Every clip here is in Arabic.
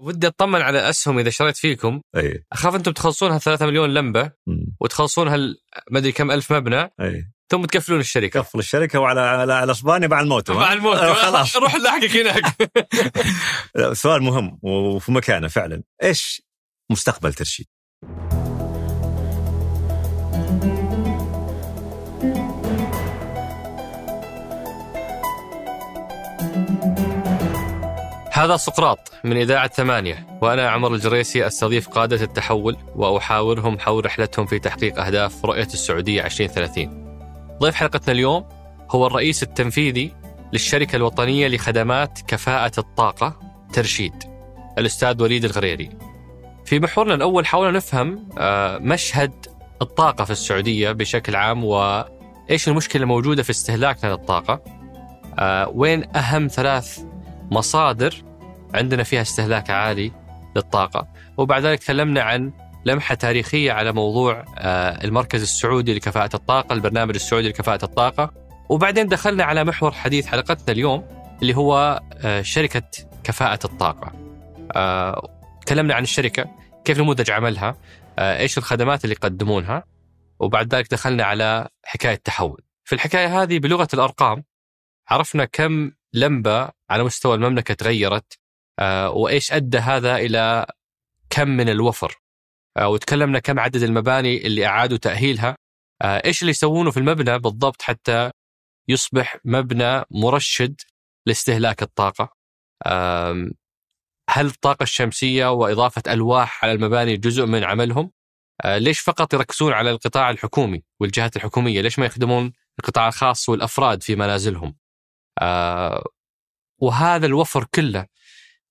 ودي أطمن على أسهم إذا شريت فيكم. أي. أخاف أنتم تخلصونها 3 مليون لمبة. وتخلصونها ما أدري كم ألف مبنى أي. ثم تقفلون الشركة. كفل الشركة وعلى على, على اسبانيا مع الموت مع الموت آه، خلاص. روح لاحقك هناك. سؤال مهم وفي مكانه فعلا. إيش مستقبل ترشيد؟ هذا سقراط من إذاعة ثمانية وأنا عمر الجريسي أستضيف قادة التحول وأحاورهم حول رحلتهم في تحقيق أهداف رؤية السعودية 2030 ضيف حلقتنا اليوم هو الرئيس التنفيذي للشركة الوطنية لخدمات كفاءة الطاقة ترشيد الأستاذ وليد الغريري. في محورنا الأول حاولنا نفهم آه، مشهد الطاقة في السعودية بشكل عام وإيش المشكلة الموجودة في استهلاكنا للطاقة آه، وين أهم ثلاث مصادر عندنا فيها استهلاك عالي للطاقة. وبعد ذلك تكلمنا عن لمحة تاريخية على موضوع آه، المركز السعودي لكفاءة الطاقة البرنامج السعودي لكفاءة الطاقة. وبعدين دخلنا على محور حديث حلقتنا اليوم اللي هو آه، شركة كفاءة الطاقة. آه، تكلمنا عن الشركة كيف نموذج عملها إيش الخدمات اللي يقدمونها. وبعد ذلك دخلنا على حكاية تحول في الحكاية هذه بلغة الأرقام عرفنا كم لمبة على مستوى المملكة تغيرت آه، وإيش أدى هذا إلى كم من الوفر؟ آه، وتكلمنا كم عدد المباني اللي أعادوا تأهيلها. آه، إيش اللي يسوونه في المبنى بالضبط حتى يصبح مبنى مرشد لاستهلاك الطاقة؟ آم، هل الطاقة الشمسية وإضافة ألواح على المباني جزء من عملهم؟ ليش فقط يركزون على القطاع الحكومي والجهات الحكومية؟ ليش ما يخدمون القطاع الخاص والأفراد في منازلهم؟ وهذا الوفر كله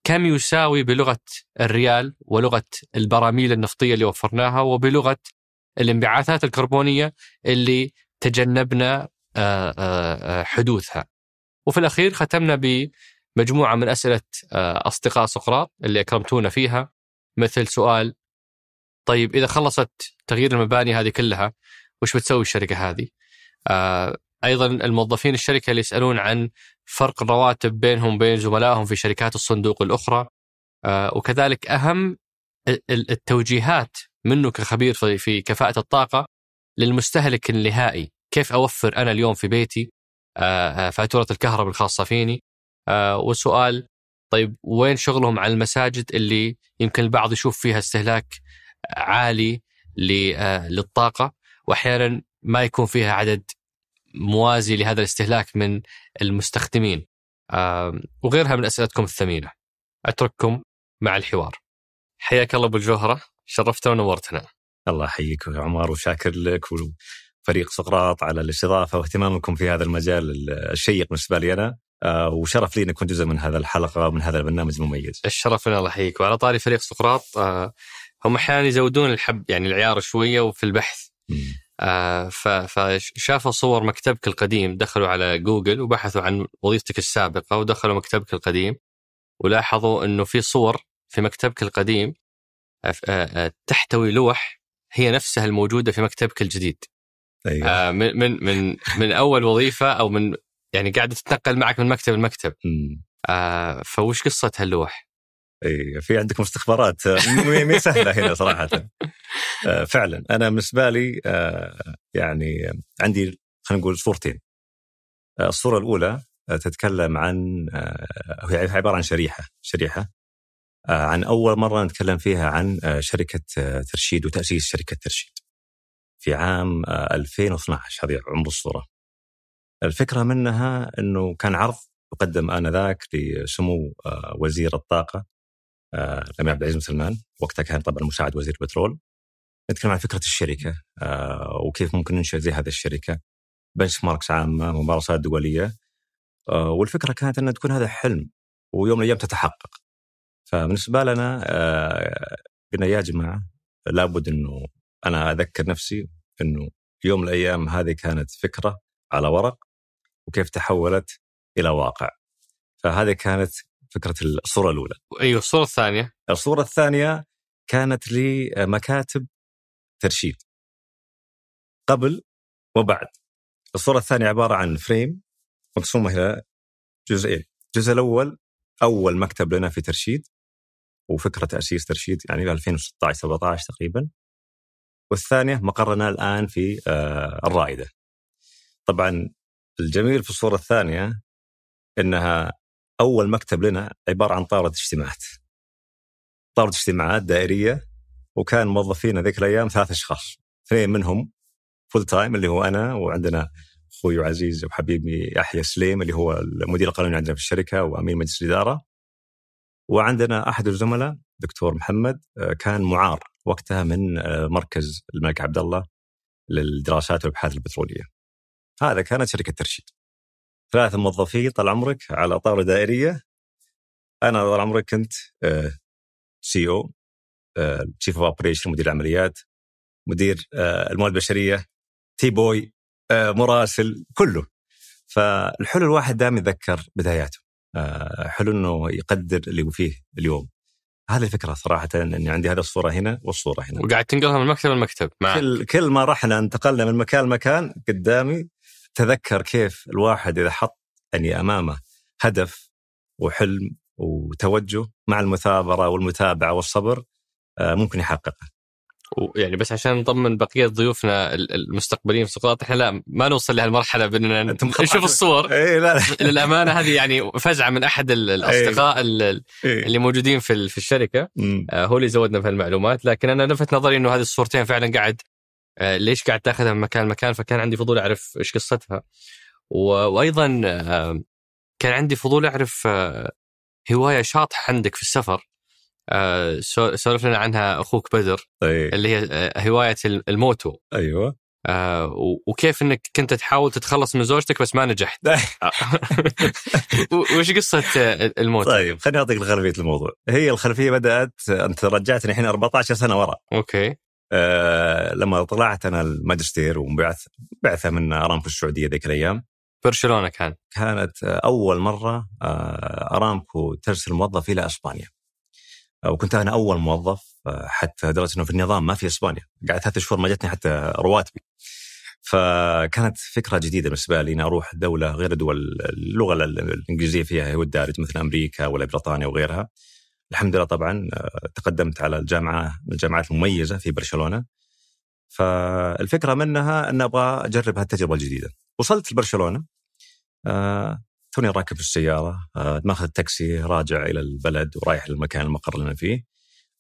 كم يساوي بلغة الريال ولغة البراميل النفطية اللي وفرناها وبلغة الانبعاثات الكربونية اللي تجنبنا آه، آه، آه، حدوثها؟ وفي الأخير ختمنا بمجموعة من أسئلة أصدقاء سقراط اللي أكرمتونا فيها. مثل سؤال طيب إذا خلصت تغيير المباني هذه كلها وش بتسوي الشركة هذه؟ أيضا الموظفين الشركة اللي يسألون عن فرق الرواتب بينهم وبين زملائهم في شركات الصندوق الأخرى آه، وكذلك ال- التوجيهات منه كخبير في كفاءة الطاقة للمستهلك النهائي. كيف أوفر أنا اليوم في بيتي؟ آه، آه، فاتورة الكهرباء الخاصة فيني؟ والسؤال طيب وين شغلهم على المساجد اللي يمكن البعض يشوف فيها استهلاك عالي ل- للطاقة؟ وأحيانا ما يكون فيها عدد موازي لهذا الاستهلاك من المستخدمين. وغيرها من أسئلتكم الثمينة. أترككم مع الحوار. حياك الله أبو الجوهرة. شرفتنا ونورتنا. الله يحييك يا عمر وشاكر لك وفريق سقراط على الاستضافة واهتمامكم في هذا المجال الشيق بالنسبة لي أنا. آه، وشرف لي أن أكون جزء من هذا الحلقة ومن هذا البرنامج المميز. الشرف لنا الله يحييك. وعلى طاري فريق سقراط آه، هم أحيانا يزودون الحب يعني العيار شوية وفي البحث. آه، فشافوا صور مكتبك القديم دخلوا على جوجل وبحثوا عن وظيفتك السابقة ودخلوا مكتبك القديم ولاحظوا أنه في صور في مكتبك القديم آه، آه، تحتوي لوح هي نفسها الموجودة في مكتبك الجديد أيوه من من من من أول وظيفة أو من يعني قاعدة تتنقل معك من مكتب لمكتب. آه، فوش قصة هاللوح؟ اي في عندكم استخبارات آه، م- م- سهلة هنا صراحة. آه، فعلا أنا بالنسبة لي آه، يعني عندي خلينا نقول صورتين. الصورة الأولى تتكلم عن هي عبارة عن شريحة شريحة عن أول مرة نتكلم فيها عن شركة ترشيد وتأسيس شركة ترشيد. في عام آه، 2012 هذه عمر الصورة. الفكرة منها إنه كان عرض يقدم آنذاك لسمو وزير الطاقة الامير عبد العزيز بن سلمان وقتها كان طبعا مساعد وزير البترول نتكلم عن فكرة الشركة آه، وكيف ممكن ننشئ زي هذه الشركة بنش ماركس عامة ممارسات دولية. آه، والفكرة كانت أن تكون هذا حلم ويوم من الأيام تتحقق. فبالنسبة لنا آه، قلنا يا جماعة لابد إنه أنا أذكر نفسي إنه يوم من الأيام هذه كانت فكرة على ورق وكيف تحولت إلى واقع. فهذه كانت فكرة الصورة الأولى. أيوه الصورة الثانية. الصورة الثانية كانت لمكاتب ترشيد. قبل وبعد. الصورة الثانية عبارة عن فريم مقسومة إلى جزئين. الجزء الأول أول مكتب لنا في ترشيد وفكرة تأسيس ترشيد يعني في 2016 17 تقريبا. والثانية مقرنا الآن في آه، الرائدة. طبعا الجميل في الصورة الثانية إنها أول مكتب لنا عبارة عن طاولة اجتماعات. طاولة اجتماعات دائرية وكان موظفين ذيك الأيام ثلاث أشخاص، اثنين منهم full time اللي هو أنا وعندنا أخوي وعزيز وحبيبي يحيى سليم اللي هو المدير القانوني عندنا في الشركة وأمين مجلس الإدارة. وعندنا أحد الزملاء دكتور محمد آه، كان معار وقتها من آه، مركز الملك عبد الله للدراسات والأبحاث البترولية. هذا كانت شركة ترشيد. ثلاثة موظفين طال عمرك على طاوله دائرية. أنا طال عمرك كنت C O chief of operation مدير العمليات مدير آه، الموارد البشرية tea boy مراسل كله. فالحلو الواحد دائما يتذكر بداياته حلو إنه يقدر اللي فيه اليوم. هذه الفكرة صراحة إني عندي هذه الصورة هنا والصورة هنا. وقاعد تنقلها من مكتب لمكتب كل كل ما رحنا انتقلنا من مكان لمكان قدامي تذكر كيف الواحد إذا حط يعني أمامه هدف وحلم وتوجه مع المثابرة والمتابعة والصبر آه، ممكن يحققه. ويعني بس عشان نطمن بقية ضيوفنا المستقبلين في سقراط إحنا لا ما نوصل لهالمرحلة باننا نشوف الصور اي لا, لا. للأمانة هذه يعني فزعة من أحد الأصدقاء إيه. اللي موجودين في في الشركة آه هو اللي زودنا في المعلومات لكن أنا لفت نظري إنه هذه الصورتين فعلا قاعد ليش قاعد تاخذها من مكان لمكان؟ فكان عندي فضول أعرف إيش قصتها. وأيضا آه كان عندي فضول أعرف آه هواية شاطحة عندك في السفر. آه، سولف لنا عنها أخوك بدر أيه. اللي هي آه، هواية ال moto. أيوه. آه وكيف إنك كنت تحاول تتخلص من زوجتك بس ما نجحت. وش قصة ال moto؟ طيب خليني أعطيك خلفيه الموضوع هي الخلفية بدأت أنت رجعتني الحين 14 سنة ورا. okay. آه لما طلعت أنا الماجستير وبعث بعثة من أرامكو السعودية ذيك الأيام. برشلونة كان. كانت أول مرة آه أرامكو ترسل موظف إلى إسبانيا. وكنت أنا أول موظف آه، حتى لدرجه إنه في النظام ما في إسبانيا. قعدت ثلاث شهور ما جتني حتى رواتبي. فكانت فكرة جديدة بالنسبة لي إني أروح دولة غير دول اللغة الإنجليزية فيها هو الدارج مثل أمريكا ولا بريطانيا وغيرها. الحمد لله طبعا آه، تقدمت على الجامعة من الجامعات المميزة في برشلونة. فالفكرة منها أن أبغى أجرب هالتجربة الجديدة. وصلت لبرشلونة آه، توني راكب في السيارة آه، ماخذ التاكسي راجع إلى البلد ورايح للمكان المقر اللي أنا فيه.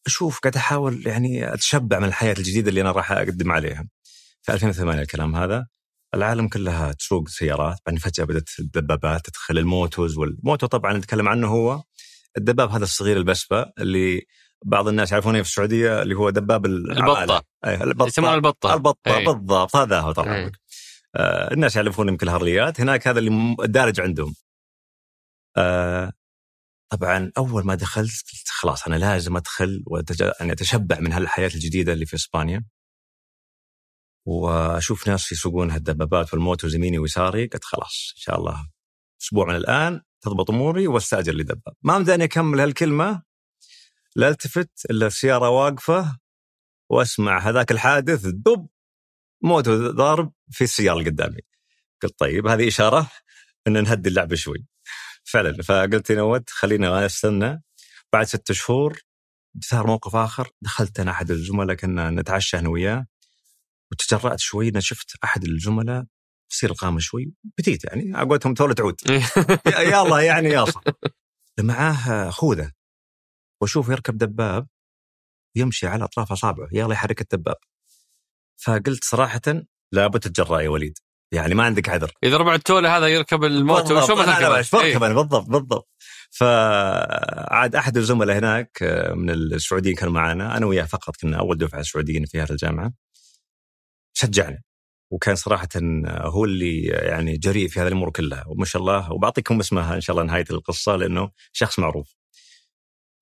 أشوف قاعد أحاول يعني أتشبع من الحياة الجديدة اللي أنا راح أقدم عليها. في 2008 الكلام هذا العالم كلها تسوق سيارات بعدين فجأة بدأت الدبابات تدخل الموتوز والموتو طبعا نتكلم عنه هو الدباب هذا الصغير البسبة اللي بعض الناس يعرفونه في السعودية اللي هو دباب البطة. أي البطة. يسمونه البطة. البطة أي. بالضبط. هذا هو طبعا. آه الناس يعرفون يمكن الهرليات. هناك هذا اللي دارج عندهم. آه طبعا أول ما دخلت خلاص أنا لازم أدخل يعني أتشبع من هالحياة الجديدة اللي في إسبانيا. وأشوف ناس يسوقون هالدبابات والموتو يميني ويساري. قلت خلاص إن شاء الله أسبوع من الآن تضبط أموري واستأجر لي دباب. ما مداني أكمل هالكلمة لا التفت إلا السيارة واقفة وأسمع هذاك الحادث دباب moto ضارب في السيارة اللي قدامي قلت طيب هذه إشارة إن نهدي اللعبة شوي. فعلا فقلت نوت خلينا أستنى. بعد ست شهور صار موقف آخر. دخلت أنا أحد الزملاء كنا نتعشى أنا وياه وتجرأت شوي شفت أحد الزملاء قصير القامه شوي. petite يعني على قولتهم تولى تعود. الله يعني يا معاه خوذة. وأشوف يركب دباب يمشي على أطراف أصابعه. يلا يحرك الدباب. فقلت صراحة لابد تتجرأ يا وليد. يعني ما عندك عذر. إذا ربع التوله هذا يركب الموتو شو مثلا أنا بركب أنا بالضبط بالضبط. فعاد أحد الزملاء هناك آه، من السعوديين كانوا معنا. أنا وياه فقط كنا أول دفعة سعوديين في هذه الجامعة. شجعني. وكان صراحة هو اللي يعني جريء في هذه الأمور كلها. وما شاء الله وبعطيكم اسمها إن شاء الله نهاية القصة لأنه شخص معروف.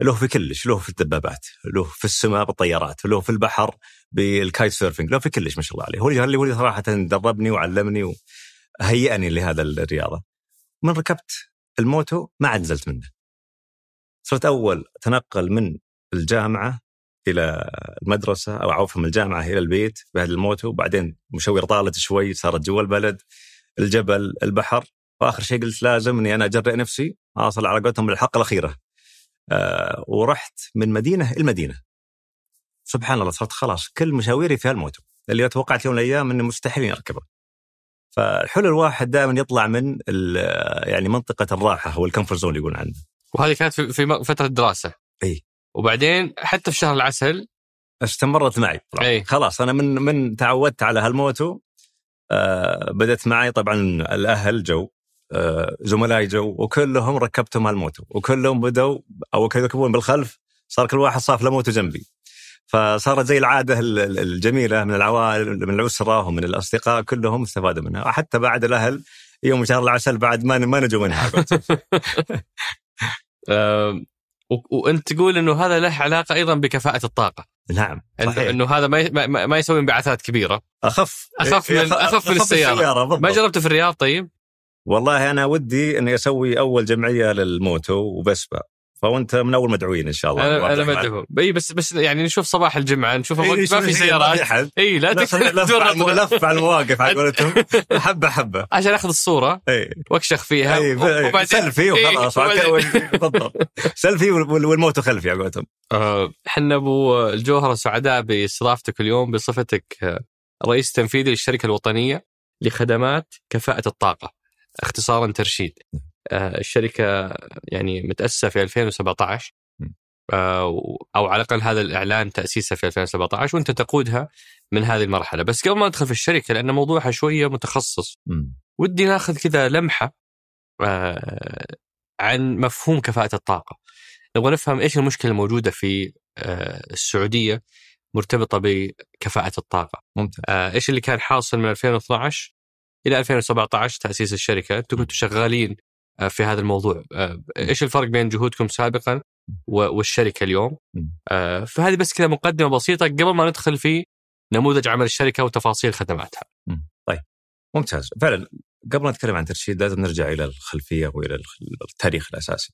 له في كلش له في الدبابات له في السماء بالطيارات له في البحر بال kite surfing له في كلش ما شاء الله عليه. هو اللي هو صراحة دربني وعلمني وهيئني لهذا الرياضة. من ركبت ال moto ما عاد نزلت منه. صرت أول اتنقل من الجامعة إلى المدرسة أو عفوا من الجامعة إلى البيت بهذا ال moto وبعدين مشوير طالت شوي صارت جوا البلد الجبل البحر وآخر شيء قلت لازم إني أنا أجرئ نفسي اصل على قولتهم الحلقة الأخيرة. آه ورحت من مدينة المدينة سبحان الله صرت خلاص كل مشاويري في الموتو اللي توقعت يوم من الأيام انه مستحيل أركبه. فالحلو الواحد دائما يطلع من يعني منطقة الراحة أو الكمفورت زون اللي يقول عنه. وهذه كانت في في فترة دراسه اي وبعدين حتى في شهر العسل استمرت معي. أي. خلاص أنا من من تعودت على هالموتو آه بدأت معي طبعا الأهل جو آه زملائي جو وكلهم ركبتهم هالموتو وكلهم بدوا أو كانوا يركبون بالخلف صار كل واحد صاف له موتو جنبي. فصارت زي العادة الجميلة من العوائل من الأسرة ومن الأصدقاء كلهم استفادوا منها. حتى بعد الأهل يوم شهر العسل بعد ما ما نجوا منها. وانت تقول إنه هذا له علاقة أيضا بكفاءة الطاقة. نعم صحيح. إنه هذا ما ما يسوي انبعاثات كبيرة. أخف. أخف من اخف من السيارة, السيارة ما جربته في الرياض طيب؟ والله أنا ودي إني أسوي أول جمعية لل moto و Vespa فأنت من أول مدعوين إن شاء الله. أنا, أنا مدعو اي بس بس يعني نشوف صباح الجمعة نشوف إيه ما في سيارات. اي لا لف, لف على المواقف على قولتهم. حبة حبة. عشان أخذ الصورة اي وأكشخ فيها. وبعدين سيلفي وخلاص بالضبط. سيلفي والموت خلفي على قولتهم. إحنا أبو الجوهرة سعداء بإستضافتك اليوم بصفتك رئيس تنفيذي للشركة الوطنية لخدمات كفاءة الطاقة. اختصارا ترشيد. آه، الشركة يعني متأسسة في 2017 آه، أو على الأقل هذا الإعلان تاسيسها في 2017 وأنت تقودها من هذه المرحلة. بس قبل ما ندخل في الشركة لأن موضوعها شوية متخصص ودي ناخذ كذا لمحة آه، عن مفهوم كفاءة الطاقة. نبغى نفهم إيش المشكلة الموجودة في السعودية مرتبطة بكفاءة الطاقة. ممتاز. إيش اللي كان حاصل من 2012 إلى 2017 تأسيس الشركة؟ أنتم كنتوا شغالين آه، في هذا الموضوع. آه، إيش الفرق بين جهودكم سابقا والشركة اليوم؟ آه، فهذه بس كذا مقدمة بسيطة قبل ما ندخل في نموذج عمل الشركة وتفاصيل خدماتها. طيب. ممتاز. فعلا قبل ما نتكلم عن ترشيد لازم نرجع إلى الخلفية وإلى التاريخ الأساسي.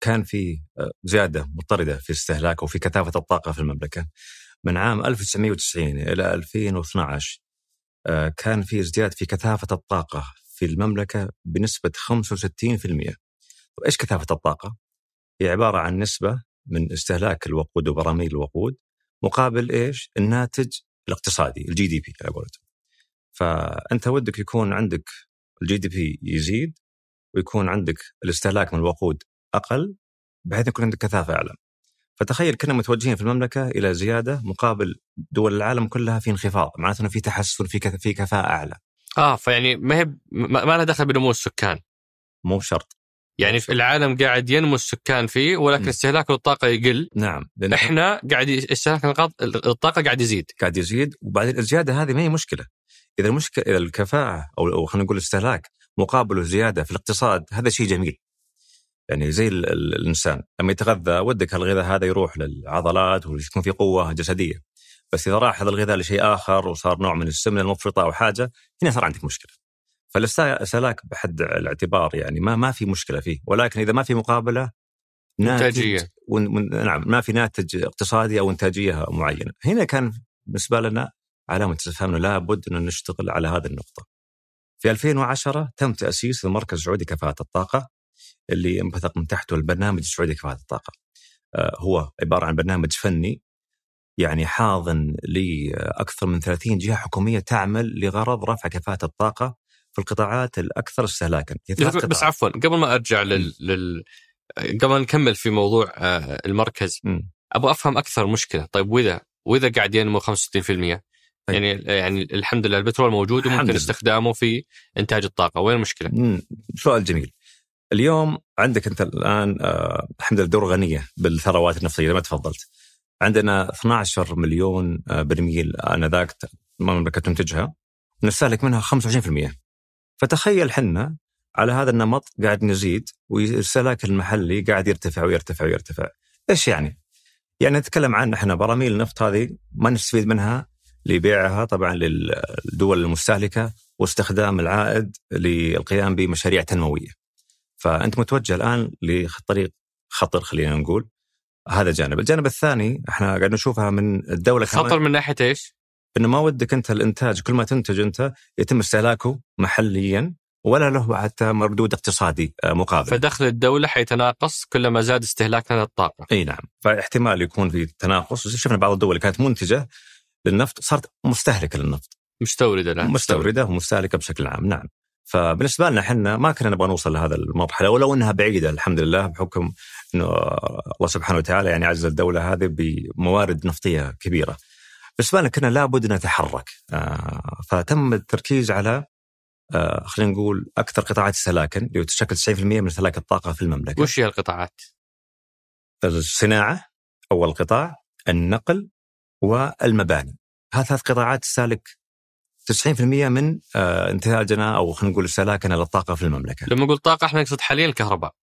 كان في زيادة مضطردة في استهلاك وفي كثافة الطاقة في المملكة. من عام 1990 إلى 2012 كان في ازدياد في كثافة الطاقة في المملكة بنسبة 65% وإيش كثافة الطاقة؟ هي عبارة عن نسبة من استهلاك الوقود وبراميل الوقود مقابل إيش؟ الناتج الاقتصادي ال GDP على قولتهم فأنت ودك يكون عندك ال GDP يزيد ويكون عندك الاستهلاك من الوقود أقل بحيث يكون عندك كثافة أعلى فتخيل كنا متوجهين في المملكة إلى زيادة مقابل دول العالم كلها في انخفاض معناته أنه في تحسن في في كفاءة أعلى آه فيعني ما هي ما لها دخل بنمو السكان. مو بشرط. يعني في العالم قاعد ينمو السكان فيه ولكن استهلاك الطاقه يقل. نعم إحنا قاعد استهلاك الطاقة قاعد يزيد. قاعد يزيد وبعدين الزيادة هذه ما هي مشكلة. إذا المشكلة إذا الكفاءة أو خلينا نقول الاستهلاك مقابله زياده في الاقتصاد هذا شيء جميل. يعني زي الإنسان لما يتغذى ودك الغذاء هذا يروح للعضلات ويكون في قوة جسدية. بس إذا راح هذا الغذاء لشيء آخر وصار نوع من السمنة المفرطة أو حاجة هنا صار عندك مشكلة. فالاستهلاك بحد الاعتبار يعني ما ما في مشكلة فيه ولكن إذا ما في مقابلة إنتاجية نعم ما في ناتج اقتصادي أو إنتاجية معينة. هنا كان بالنسبة لنا علامة استفهام لابد أن نشتغل على هذه النقطة. في 2010 تم تأسيس المركز السعودي كفاءه الطاقة اللي انبثق من تحته البرنامج السعودي كفاءه الطاقة. آه، هو عبارة عن برنامج فني يعني حاضن لأكثر من 30 جهة حكومية تعمل لغرض رفع كفاءة الطاقة في القطاعات الأكثر استهلاكا بس عفوا قبل ما أرجع لل, لل... قبل ما نكمل في موضوع آه، المركز م. أبغى أفهم أكثر مشكلة طيب وإذا وإذا قاعد ينمو 65% طيب. يعني يعني الحمد لله البترول موجود وممكن استخدامه في إنتاج الطاقة، وين المشكلة؟ سؤال جميل. اليوم عندك أنت الآن آه الحمد لله دور غنية بالثروات النفطية ما تفضلت. عندنا 12 مليون آه، برميل انذاك المملكه تنتجها نستهلك منها 25% فتخيل حنا على هذا النمط قاعد نزيد والاستهلاك المحلي قاعد يرتفع ويرتفع ويرتفع إيش يعني؟ يعني نتكلم عن إحنا براميل النفط هذه ما نستفيد منها لبيعها طبعا للدول المستهلكة واستخدام العائد للقيام بمشاريع تنموية. فأنت متوجه الآن لطريق خطر خلينا نقول هذا جانب، الجانب الثاني إحنا قاعد نشوفها من الدولة خطر من ناحية إيش؟ إنه ما ودك أنت الإنتاج كل ما تنتج أنت يتم استهلاكه محليا ولا له حتى مردود اقتصادي آه، مقابل. فدخل الدولة حيتناقص كلما زاد استهلاكنا للطاقة. إي نعم. فاحتمال يكون في تناقص. شفنا بعض الدول اللي كانت منتجة للنفط صارت مستهلكة للنفط. مستوردة لا مستوردة ومستهلكة بشكل عام نعم. فبالنسبة لنا إحنا ما كنا نبغى نوصل لهذا المرحلة ولو إنها بعيدة الحمد لله بحكم إنه الله سبحانه وتعالى يعني عز الدولة هذه بموارد نفطية كبيرة. بالنسبة لنا كنا لابد نتحرك آه، فتم التركيز على آه، خلينا نقول أكثر قطاعات استهلاكا اللي تشكل 90% من استهلاك الطاقة في المملكة. وش هي القطاعات؟ الصناعة أول قطاع، النقل والمباني. هذه ثلاث قطاعات تستهلك 90% من آه، انتاجنا أو خلينا نقول استهلاكنا للطاقة في المملكة. لما نقول طاقة إحنا نقصد حاليا الكهرباء.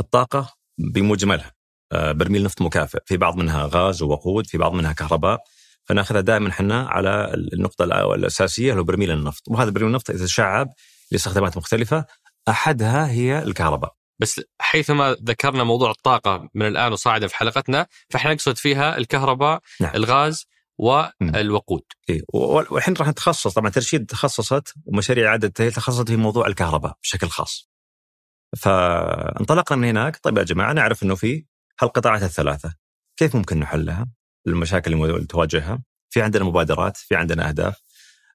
الطاقة بمجملها آه، برميل نفط مكافئ، في بعض منها غاز ووقود، في بعض منها كهرباء، فناخذها دائما إحنا على النقطة الأساسية هو برميل النفط، وهذا برميل النفط يتشعب لاستخدامات مختلفة، أحدها هي الكهرباء. بس حيثما ذكرنا موضوع الطاقة من الآن وصاعدا في حلقتنا فإحنا نقصد فيها الكهرباء، نعم. الغاز، والوقود. إيه والحين راح نتخصص طبعا ترشيد تخصصت ومشاريع التاهيل تخصصت في موضوع الكهرباء بشكل خاص. فانطلقنا من هناك. طيب يا جماعة نعرف إنه في هالقطاعات الثلاثه كيف ممكن نحلها؟ المشاكل اللي تواجهها. في عندنا مبادرات في عندنا أهداف.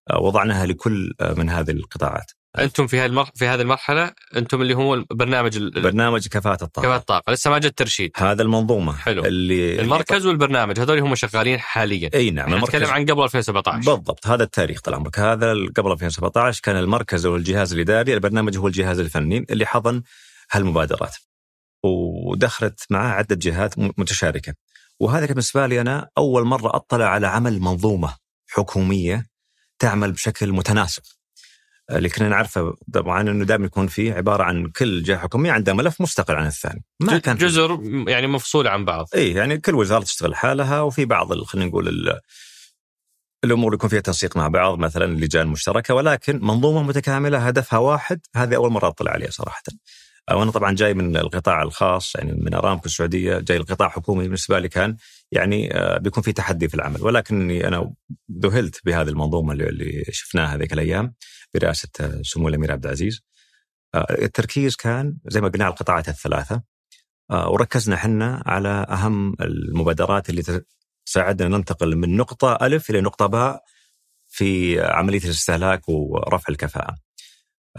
آه، وضعناها لكل آه، من هذه القطاعات. أنتم في هذه في هذه المرحلة أنتم اللي هو برنامج برنامج كفاءة الطاقة. كفاءة الطاقة. لسه ما جاء الترشيد. هذا المنظومة حلو. اللي المركز والبرنامج هذول هم شغالين حاليا. إي نعم نتكلم عن قبل 2017 بالضبط هذا التاريخ طال عمرك. هذا قبل 2017 كان المركز هو الجهاز الإداري البرنامج هو الجهاز الفني اللي حضن هالمبادرات. ودخلت معاه عدة جهات متشاركة. وهذا بالنسبة لي أنا أول مرة أطلع على عمل منظومة حكومية تعمل بشكل متناسق. اللي كنا نعرفه طبعا إنه دائما يكون فيه عبارة عن كل جهة حكومية عندها ملف مستقل عن الثاني. ما كان جزر يعني مفصوله عن بعض. اي يعني كل وزارة تشتغل حالها وفي بعض خلينا نقول الأمور يكون فيها تنسيق مع بعض مثلا اللجان المشتركة ولكن منظومة متكاملة هدفها واحد هذه أول مرة اطلع عليها صراحة. وأنا طبعا جاي من القطاع الخاص يعني من أرامكو السعودية جاي القطاع حكومي بالنسبة لي كان يعني آه، بيكون في تحدي في العمل. ولكني أنا ذهلت بهذه المنظومة اللي شفناها هذيك الأيام. برئاسه سمو الأمير عبد العزيز. آه، التركيز كان زي ما قلنا القطاعات الثلاثة آه، وركزنا إحنا على أهم المبادرات اللي تساعدنا ننتقل من نقطة الف إلى نقطة باء في عملية الاستهلاك ورفع الكفاءة.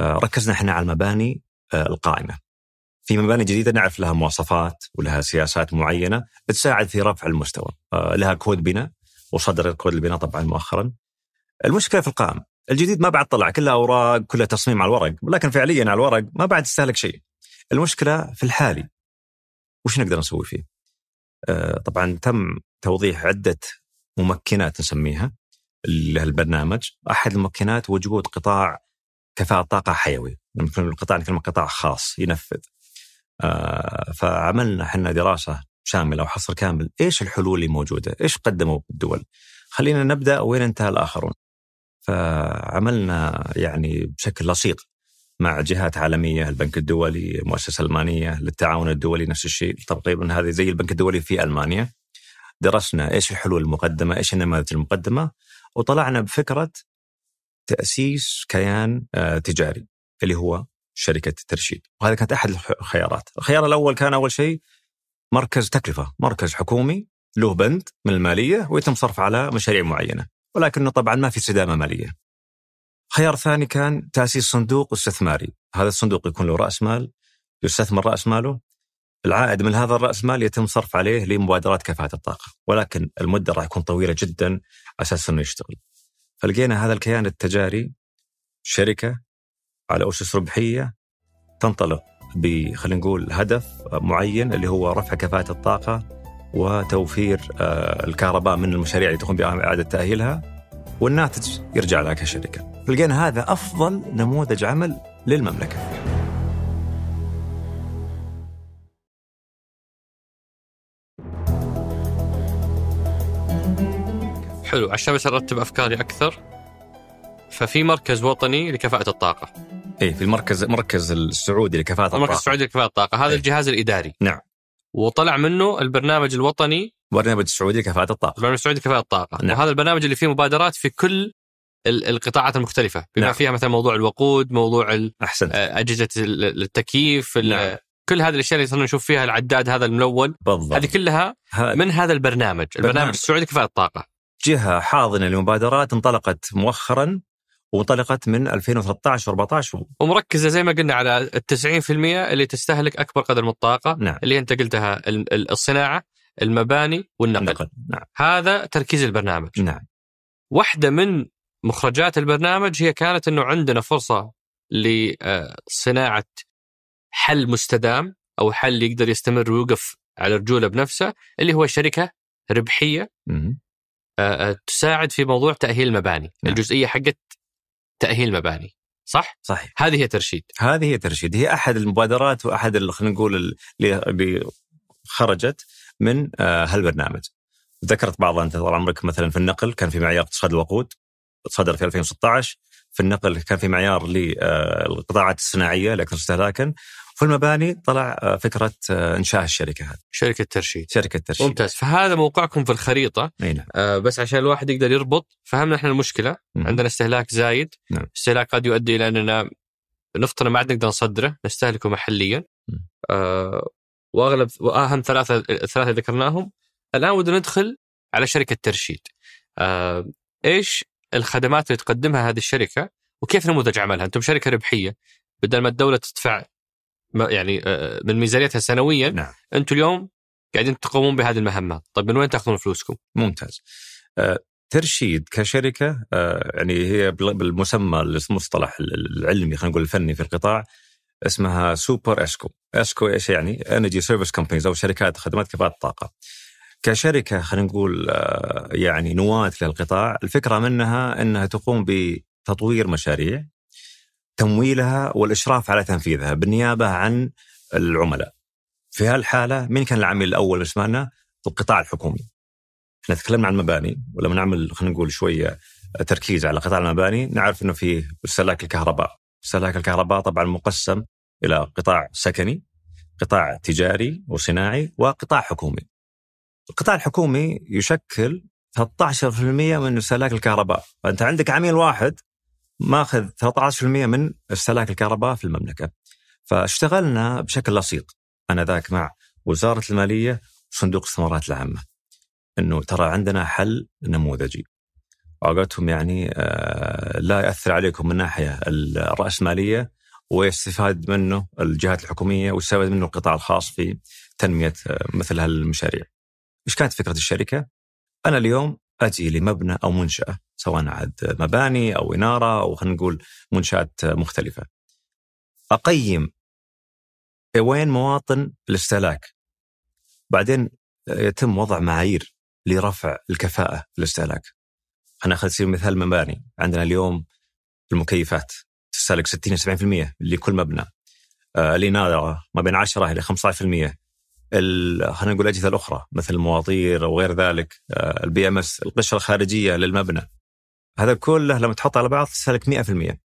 ركزنا إحنا على المباني القائمة. في مباني جديدة نعرف لها مواصفات ولها سياسات معينة تساعد في رفع المستوى. آه، لها كود بناء وصدر كود البناء طبعا مؤخرا. المشكلة في القائم الجديد ما بعد طلع كلها أوراق كلها تصميم على الورق ولكن فعليا على الورق ما بعد تستهلك شيء. المشكلة في الحالي. وش نقدر نسوي فيه؟ آه، طبعا تم توضيح عدة ممكنات نسميها للبرنامج أحد الممكنات وجود قطاع كفاءة طاقة حيوي. لما القطاع نتكلم قطاع خاص ينفذ. آه فعملنا إحنا دراسة شاملة وحصر كامل. إيش الحلول اللي موجودة؟ إيش قدموا الدول؟ خلينا نبدأ. وين انتهى الآخرون؟ فعملنا يعني بشكل لصيق مع جهات عالمية البنك الدولي المؤسسة الألمانية للتعاون الدولي نفس الشيء تقريبا هذه زي البنك الدولي في ألمانيا. درسنا إيش الحلول المقدمة إيش النماذج المقدمة وطلعنا بفكرة تأسيس كيان آه، تجاري اللي هو شركة ترشيد. وهذا كانت أحد الخيارات. الخيار الأول كان أول شيء مركز تكلفة مركز حكومي له بند من المالية ويتم صرف على مشاريع معينة. ولكنه طبعا ما في استدامة مالية. خيار ثاني كان تأسيس صندوق استثماري. هذا الصندوق يكون له رأس مال يستثمر رأس ماله. العائد من هذا الرأس مال يتم صرف عليه لمبادرات كفاءه الطاقة. ولكن المدة راح تكون طويلة جدا على أساس إنه يشتغل. فلقينا هذا الكيان التجاري شركة على أسس ربحية تنطلق خلينا نقول هدف معين اللي هو رفع كفاءة الطاقة وتوفير آه، الكهرباء من المشاريع اللي تقوم بإعادة تأهيلها والناتج يرجع لها كشركة فلقينا هذا أفضل نموذج عمل للمملكة حلو عشان بس أرتب أفكاري أكثر ففي مركز وطني لكفاءة الطاقة. اي في المركز مركز السعودي لكفاءة الطاقة. المركز السعودي لكفاءة الطاقة، هذا إيه؟ الجهاز الإداري. نعم. وطلع منه البرنامج الوطني برنامج السعودي لكفاءة الطاقة. البرنامج السعودي لكفاءة الطاقة، نعم. وهذا البرنامج اللي فيه مبادرات في كل ال- القطاعات المختلفة بما نعم. فيها مثلا موضوع الوقود موضوع أحسنت آه، أجهزة ال- التكييف ال- نعم. كل هذه الأشياء اللي صرنا نشوف فيها العداد هذا الملون بالضبط هذه كلها ها- من هذا البرنامج البرنامج برنامج. السعودي كفاءه الطاقة جهة حاضنة لمبادرات انطلقت مؤخرا وانطلقت من 2013 و14 ومركزة زي ما قلنا على ال 90% اللي تستهلك أكبر قدر من الطاقة نعم. اللي أنت قلتها ال- ال- الصناعة المباني والنقل. نقل نعم. هذا تركيز البرنامج. نعم. واحدة من مخرجات البرنامج هي كانت إنه عندنا فرصة لصناعه حل مستدام أو حل يقدر يستمر ويوقف على رجوله بنفسه اللي هو شركة ربحية مهم. آه، آه، تساعد في موضوع تأهيل المباني. نعم. الجزئية حقت تأهيل المباني صح؟ صحيح. هذه هي ترشيد. هذه هي ترشيد. هي أحد المبادرات وأحد خلينا نقول ال- اللي خرجت من آه، هالبرنامج. ذكرت بعضها أنت طال عمرك مثلا في النقل كان في معيار اقتصاد الوقود صدر في 2016 في النقل كان في معيار للقطاعات الصناعية الاكثر استهلاكا في المباني طلع آه، فكرة آه، إنشاء الشركة هذه. شركة ترشيد. شركة ترشيد. ممتاز. فهذا موقعكم في الخريطة. أي نعم. آه، بس عشان الواحد يقدر يربط فهمنا إحنا المشكلة. مم. عندنا استهلاك زايد. نعم. استهلاك قد يؤدي إلى أننا نفترض ما عاد نقدر نصدره نستهلكه محليا. مم. آه وأغلب وآهم ثلاثة الثلاثه ذكرناهم. الآن ودنا ندخل على شركة ترشيد. آه إيش الخدمات اللي تقدمها هذه الشركة؟ وكيف نموذج عملها؟ أنتم شركة ربحية. بدل ما الدولة تدفع يعني آه، من ميزانيتها سنويا نعم. أنتم اليوم قاعدين تقومون بهذه المهمات طيب من وين تأخذون فلوسكم؟ ممتاز. آه، ترشيد كشركة آه، يعني هي بال- بالمسمى المصطلح العلمي خلينا نقول الفني في القطاع اسمها super ESCO. ESCO إيش يعني؟ energy service companies أو شركات خدمات كفاءة الطاقة. كشركة خلينا نقول آه، يعني نواة للقطاع. الفكرة منها إنها تقوم بتطوير مشاريع تمويلها والإشراف على تنفيذها بالنيابة عن العملاء. في هالحالة مين كان العميل الأول؟ بالنسبة لنا؟ القطاع الحكومي. إحنا تكلمنا عن المباني ولما نعمل خلينا نقول شوية تركيز على قطاع المباني نعرف إنه في استهلاك الكهرباء. استهلاك الكهرباء طبعا مقسم إلى قطاع سكني قطاع تجاري وصناعي وقطاع حكومي. القطاع الحكومي يشكل 13% من استهلاك الكهرباء. فأنت عندك عميل واحد ماخذ 13% من استهلاك الكهرباء في المملكة فاشتغلنا بشكل لصيق أنا ذاك مع وزارة المالية وصندوق الاستثمارات العامة إنه ترى عندنا حل نموذجي وقتهم يعني آه، لا يأثر عليكم من ناحية الراسماليه ويستفاد منه الجهات الحكومية ويستفاد منه القطاع الخاص في تنمية آه، مثل هالمشاريع. إيش كانت فكرة الشركة؟ أنا اليوم أجي لمبنى أو منشأة سواء عاد مباني أو إنارة أو خلينا نقول منشآت مختلفة. أقيم وين مواطن الاستهلاك. بعدين يتم وضع معايير لرفع الكفاءة في الاستهلاك. خلينا ناخذ سبيل المثال مباني، عندنا اليوم المكيفات تستهلك 60 70% لكل مبنى. آه، الإنارة ما بين 10 إلى 15%. خلينا نقول الأجهزة الأخرى مثل المواطير وغير ذلك آه، ال BMS القشرة الخارجية للمبنى. هذا كله لما تحط على بعض تستهلك 100%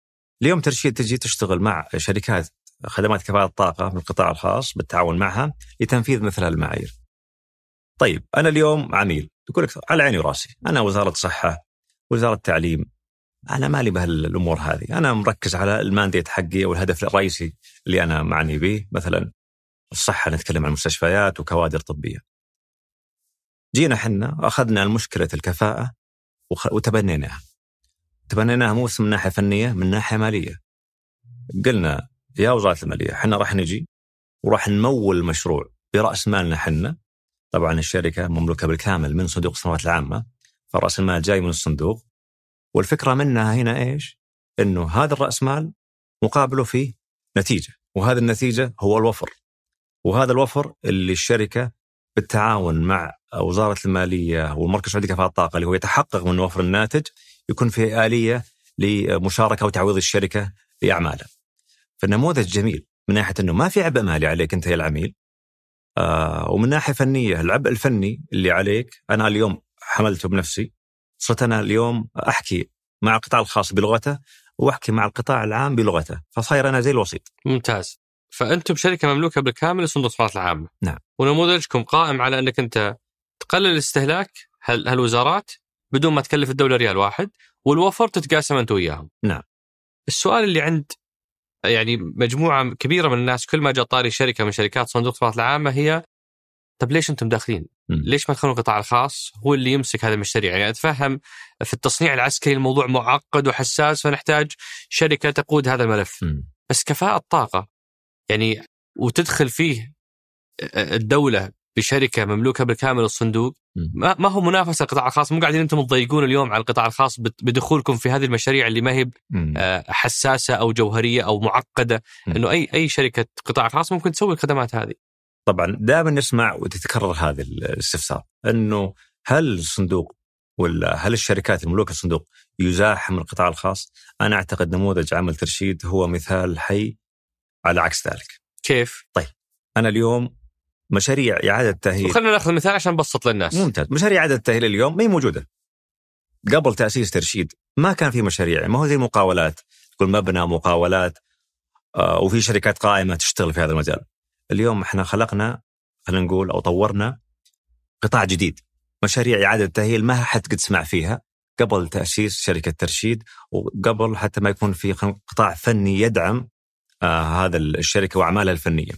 اليوم ترشيد تجي تشتغل مع شركات خدمات كفاءة الطاقة من القطاع الخاص بالتعاون معها لتنفيذ مثل هالمعايير. طيب أنا اليوم عميل يقول لك على عيني وراسي أنا وزارة صحة وزارة تعليم أنا مالي بهالأمور هذه. أنا مركز على المانديت حقي والهدف الرئيسي اللي أنا معني به مثلا الصحة نتكلم عن مستشفيات وكوادر طبية. جينا حنا أخذنا المشكلة الكفاءة وخ- وتبنيناها. تبنيناها مو من ناحية فنية من ناحية مالية. قلنا يا وزارة المالية حنا راح نجي وراح نمول المشروع برأس مالنا حنا. طبعا الشركة مملوكة بالكامل من صندوق السنوات العامة فرأس المال جاي من الصندوق. والفكرة منها هنا إيش؟ أنه هذا الرأس مال مقابله فيه نتيجة وهذه النتيجة هو الوفر. وهذا الوفر اللي الشركة بالتعاون مع وزارة المالية والمركز السعودي لكفاءة الطاقة اللي هو يتحقق من وفر الناتج يكون في آلية لمشاركة وتعويض الشركة لأعمالها فالنموذج جميل من ناحية أنه ما في عبء مالي عليك أنت يا العميل آه ومن ناحية فنية العبء الفني اللي عليك أنا اليوم حملته بنفسي صرت أنا اليوم أحكي مع القطاع الخاص بلغته وأحكي مع القطاع العام بلغته فصاير أنا زي الوسيط. ممتاز. فأنتم شركه مملوكة بالكامل لصندوق الاستثمارات العامه نعم. ونموذجكم قائم على أنك أنت تقلل الاستهلاك هال- هالوزارات بدون ما تكلف الدولة ريال واحد والوفر تتقاسم أنت وياهم نعم. السؤال اللي عند يعني مجموعة كبيرة من الناس كل ما جاء طاري شركة من شركات صندوق الاستثمارات العامة هي طب ليش أنتم داخلين؟ ليش ما تخلون القطاع الخاص هو اللي يمسك هذا المشاريع؟ يعني أتفهم في التصنيع العسكري الموضوع معقد وحساس فنحتاج شركة تقود هذا الملف، مم. بس كفاءة طاقة يعني وتدخل فيه الدولة بشركة مملوكة بالكامل الصندوق. ما, ما هو منافسة القطاع الخاص مو قاعدين أنتم تضيقون اليوم على القطاع الخاص بدخولكم في هذه المشاريع اللي ما هي. آه، حساسة أو جوهرية أو معقدة مم. إنه أي أي شركة قطاع خاص ممكن تسوي الخدمات هذه طبعا دائما نسمع وتتكرر هذا الاستفسار إنه هل الصندوق ولا هل الشركات المملوكه الصندوق يزاحم القطاع الخاص؟ أنا أعتقد نموذج عمل ترشيد هو مثال حي على عكس ذلك. كيف؟ أنا اليوم مشاريع إعادة تأهيل وخلينا ناخذ مثال عشان نبسط للناس ممتاز، مشاريع إعادة التاهيل اليوم ما هي موجودة. قبل تأسيس ترشيد ما كان في مشاريع، ما هو زي المقاولات تقول مبنى مقاولات آه، وفي شركات قائمة تشتغل في هذا المجال. اليوم إحنا خلقنا خلينا نقول أو طورنا قطاع جديد مشاريع إعادة تأهيل ما حد قد سمع فيها قبل تأسيس شركة ترشيد وقبل حتى ما يكون في خلينا قطاع فني يدعم آه هذا الشركة وأعمالها الفنية.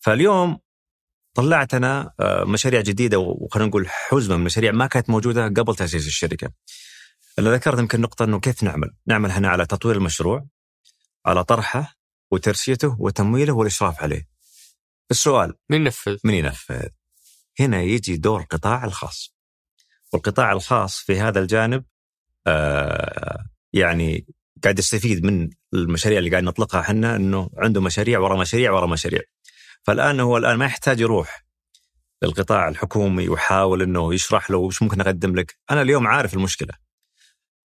فاليوم طلعت أنا آه مشاريع جديدة وخلينا نقول حزمة من المشاريع ما كانت موجودة قبل تأسيس الشركة. اللي ذكرت يمكن نقطة إنه كيف نعمل؟ نعمل هنا على تطوير المشروع على طرحه وترسيته وتمويله والإشراف عليه. السؤال مين نفذ؟ من ينفذ؟ هنا يجي دور القطاع الخاص. والقطاع الخاص في هذا الجانب آه يعني قاعد يستفيد من المشاريع اللي قاعد نطلقها إحنا إنه عنده مشاريع ورا مشاريع ورا مشاريع. فالآن هو الآن ما يحتاج يروح للقطاع الحكومي ويحاول إنه يشرح له وش ممكن أقدم لك، أنا اليوم عارف المشكلة.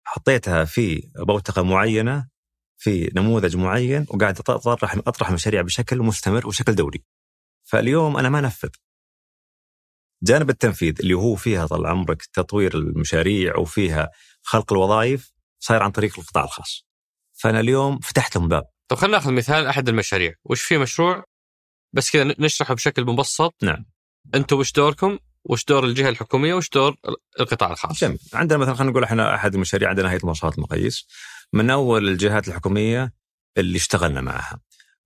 حطيتها في بوتقة معينة في نموذج معين وقاعد اطرح أطرح مشاريع بشكل مستمر وشكل دوري. فاليوم أنا ما انفذ. جانب التنفيذ اللي هو فيها طال عمرك تطوير المشاريع وفيها خلق الوظائف صاير عن طريق القطاع الخاص. فأنا اليوم فتحت لهم باب. طب خلينا ناخذ مثال أحد المشاريع. وش في مشروع؟ بس كذا نشرحه بشكل مبسط. نعم. أنتم وش دوركم؟ وش دور الجهة الحكومية؟ وش دور القطاع الخاص؟ جميل. عندنا مثلا خلينا نقول إحنا أحد المشاريع عندنا هيئة المواصفات المقاييس. من أول الجهات الحكومية اللي اشتغلنا معها.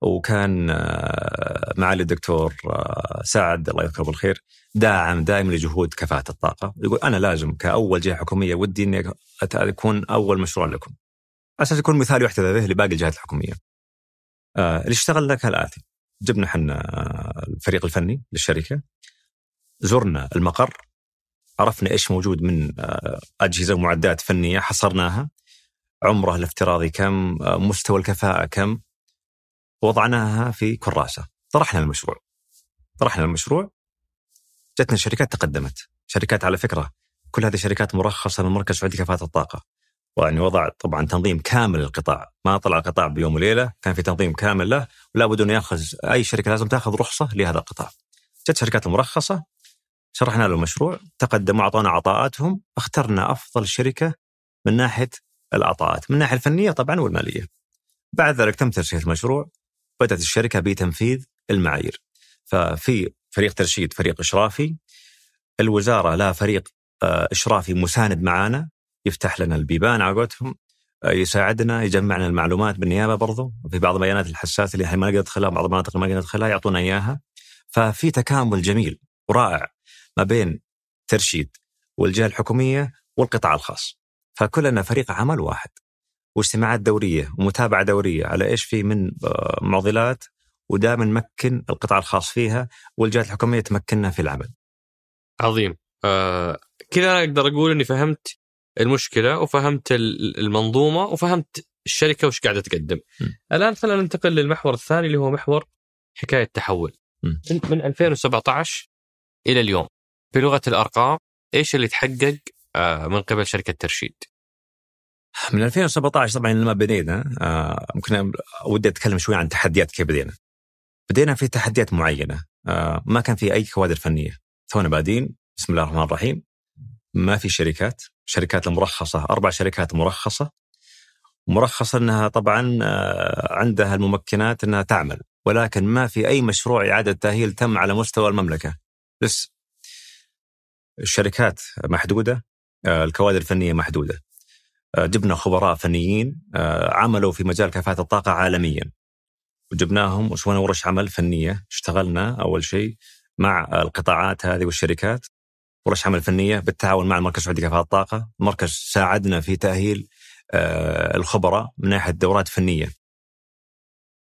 وكان آه، معالي الدكتور آه، سعد الله يذكره بالخير داعم دائما لجهود كفاءة الطاقة. يقول أنا لازم كأول جهة حكومية ودي إني أك- أكون أول مشروع لكم. أساس يكون مثال يحتذى به لباقي الجهات الحكومية. آه، اللي اشتغلنا كالاتي جبنا إحنا آه، الفريق الفني للشركة. زرنا المقر. عرفنا إيش موجود من أجهزة ومعدات فنية حصرناها. عمره الافتراضي كم؟ مستوى الكفاءة كم؟ وضعناها في كراسة. طرحنا المشروع. طرحنا المشروع. جتنا شركات تقدمت. شركات على فكرة كل هذه شركات مرخصة من مركز سعودي كفاءة الطاقة. ويعني وضع طبعا تنظيم كامل للقطاع. ما طلع القطاع بيوم وليلة كان في تنظيم كامل له ولا بد انه يأخذ أي شركة لازم تأخذ رخصة لهذا القطاع. جت شركات المرخصه شرحنا له المشروع تقدموا أعطونا عطاءاتهم اخترنا أفضل شركة من ناحية العطاءات من الناحيه الفنية طبعا والمالية. بعد ذلك تم ترشيح المشروع. بدات الشركة بتنفيذ المعايير. ففي فريق ترشيد فريق إشرافي. الوزارة لها فريق آه، إشرافي مساند معانا يفتح لنا البيبان على قولتهم آه، يساعدنا يجمع لنا المعلومات بالنيابة برضو. في بعض البيانات الحساسة اللي إحنا ما نقدر ندخلها بعض المناطق اللي ما نقدر ندخلها يعطونا إياها. ففي تكامل جميل ورائع ما بين ترشيد والجهة الحكومية والقطاع الخاص. فكلنا فريق عمل واحد. واجتماعات دورية ومتابعة دورية على إيش في من آه، معضلات ودائما نمكن القطاع الخاص فيها والجهات الحكومية تمكننا في العمل. عظيم آه كذا أنا أقدر أقول إني فهمت المشكلة وفهمت ال- المنظومة وفهمت الشركة وش قاعدة تقدم. م. الآن خلينا ننتقل للمحور الثاني اللي هو محور حكاية تحول. انت من 2017 إلى اليوم بلغة الأرقام إيش اللي تحقق آه من قبل شركة ترشيد؟ من 2017 طبعا لما بدينا آه، ممكن ودي أتكلم شوي عن تحديات كيف بدينا. بدينا في تحديات معينة آه، ما كان في أي كوادر فنية. تونا بادين بسم الله الرحمن الرحيم. ما في شركات شركات المرخصة أربع شركات مرخصة. مرخصة إنها طبعا آه، عندها الممكنات إنها تعمل ولكن ما في أي مشروع إعادة تأهيل تم على مستوى المملكة. بس الشركات محدودة الكوادر الفنية محدودة. جبنا خبراء فنيين آه، عملوا في مجال كفاءة الطاقة عالميا. وجبناهم وسوينا ورش عمل فنية اشتغلنا أول شيء مع القطاعات هذه والشركات. ورش عمل فنية بالتعاون مع المركز السعودي لكفاءة الطاقة. المركز ساعدنا في تأهيل آه، الخبراء من ناحية دورات فنية.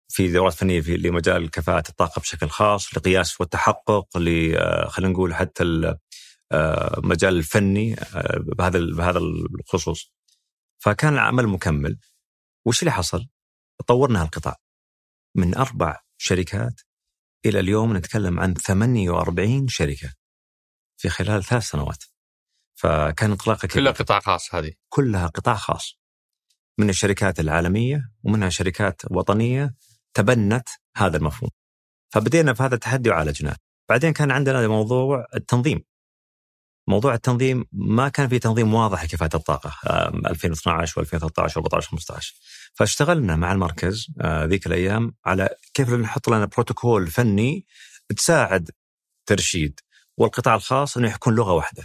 في دورات فنية في لمجال كفاءة الطاقة بشكل خاص لقياس والتحقق خلينا نقول حتى المجال الفني بهذا بهذا الخصوص. فكان العمل مكمل. وش اللي حصل؟ طورنا القطاع من أربع شركات إلى اليوم نتكلم عن 48 شركة في خلال ثلاث سنوات. فكان انطلاقه كلها قطاع خاص هذه. كلها قطاع خاص. من الشركات العالمية ومنها شركات وطنية تبنت هذا المفهوم. فبدينا في هذا التحدي وعالجناه. بعدين كان عندنا موضوع التنظيم. موضوع التنظيم ما كان في تنظيم واضح لكفاءة الطاقة 2012 و2013 و14 15 فاشتغلنا مع المركز آه، ذيك الأيام على كيف نحط لنا بروتوكول فني تساعد ترشيد والقطاع الخاص إنه يكون لغة واحدة.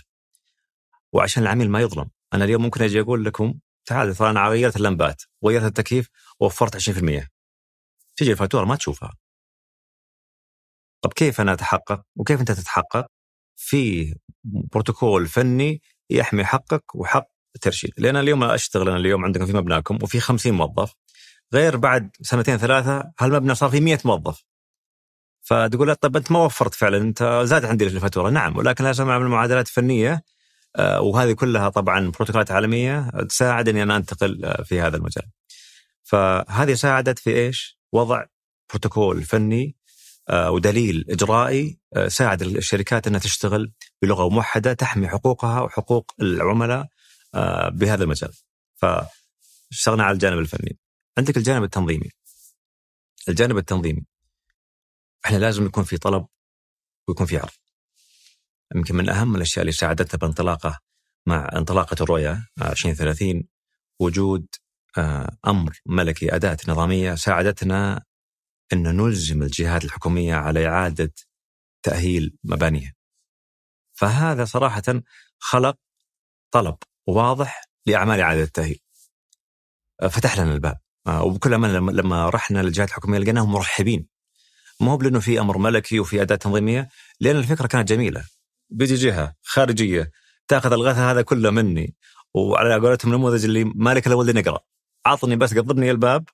وعشان العميل ما يظلم، أنا اليوم ممكن أجي أقول لكم تعال ترى أنا غيرت اللمبات، غيرت التكييف، وفرت 20%. تجي الفاتورة ما تشوفها. طب كيف أنا أتحقق؟ وكيف أنت تتحقق؟ في بروتوكول فني يحمي حقك وحق الترشيد لأن اليوم أشتغل أنا اليوم عندكم في مبناكم وفي 50 موظف غير بعد سنتين ثلاثة هالمبنى صار فيه 100 موظف فتقول طيب أنت ما وفرت فعلا أنت زاد عندي الفاتورة نعم ولكن لازم اعمل معادلات فنيه آه، وهذه كلها طبعا بروتوكولات عالمية تساعد اني أنا أنتقل آه، في هذا المجال. فهذه ساعدت في إيش؟ وضع بروتوكول فني ودليل إجرائي آه، ساعد الشركات إنها تشتغل بلغة موحدة تحمي حقوقها وحقوق العملاء آه، بهذا المجال. فاشتغلنا على الجانب الفني. عندك الجانب التنظيمي. الجانب التنظيمي إحنا لازم يكون في طلب ويكون في عرض. يمكن من أهم الأشياء اللي ساعدتنا بانطلاقة مع انطلاقة الرؤية 2030 وجود أمر ملكي أداة نظامية ساعدتنا أن نلزم الجهات الحكومية على إعادة تأهيل مبانيها. فهذا صراحة خلق طلب واضح لأعمال إعادة التأهيل. فتح لنا الباب. وبكل أمانة لما رحنا للجهات الحكومية لقيناهم مرحبين. ما هو لأنه في أمر ملكي وفي أداة تنظيمية لأن الفكرة كانت جميلة. بيجي جهة خارجية تأخذ الغث هذا كله مني وعلى قولتهم النموذج اللي مالك الا نقرأ. عطني بس قضبني الباب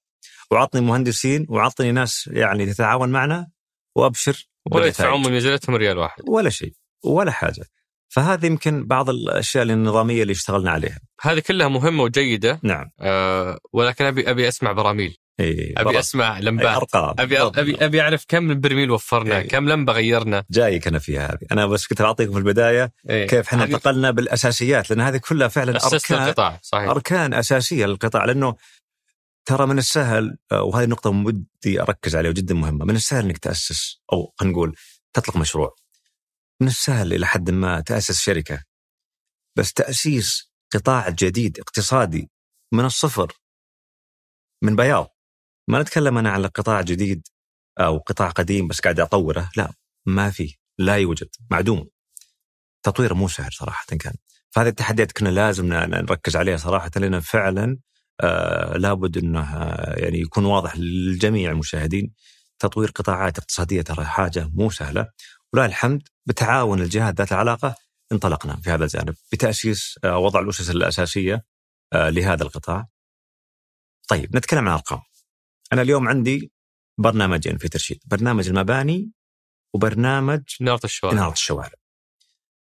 وعطني مهندسين وعطني ناس يعني تتعاون معنا وأبشر ولا يدفعون من نزلتهم ريال واحد. ولا شيء ولا حاجة. فهذه يمكن بعض الأشياء النظامية اللي اشتغلنا عليها. هذه كلها مهمة وجيدة. نعم. آه ولكن ابي أبي أسمع براميل. إيه أبي أسمع لمبات. أرقام. ابي ابي أبي أعرف كم برميل وفرنا إيه. كم لمبة غيرنا. جايك أنا فيها هذه. أنا بس كنت بعطيكم في البداية إيه. كيف إحنا انتقلنا بالأساسيات لأن هذه كلها فعلا أركان القطاع صحيح. أركان أساسية للقطاع. لأنه ترى من السهل آه، وهذه نقطة ودي أركز عليها وجدا مهمة. من السهل أنك تأسس أو خلينا نقول تطلق مشروع. من السهل إلى حد ما تأسس شركة. بس تأسيس قطاع جديد اقتصادي من الصفر من بياض. ما نتكلم أنا على قطاع جديد أو قطاع قديم بس قاعد أطوره لا ما في لا يوجد معدوم. تطويره مو سهل صراحة كان. فهذه التحديات كنا لازم نركز عليها صراحة لأن فعلا آه لابد إنه آه، يعني يكون واضح للجميع المشاهدين تطوير قطاعات اقتصادية ترى حاجة مو سهلة ولله الحمد بتعاون الجهات ذات العلاقة انطلقنا في هذا الجانب بتأسيس آه وضع الأسس الأساسية آه لهذا القطاع. طيب نتكلم عن أرقام. أنا اليوم عندي برنامجين في ترشيد، برنامج المباني وبرنامج إنارة الشوارع إنارة الشوارع.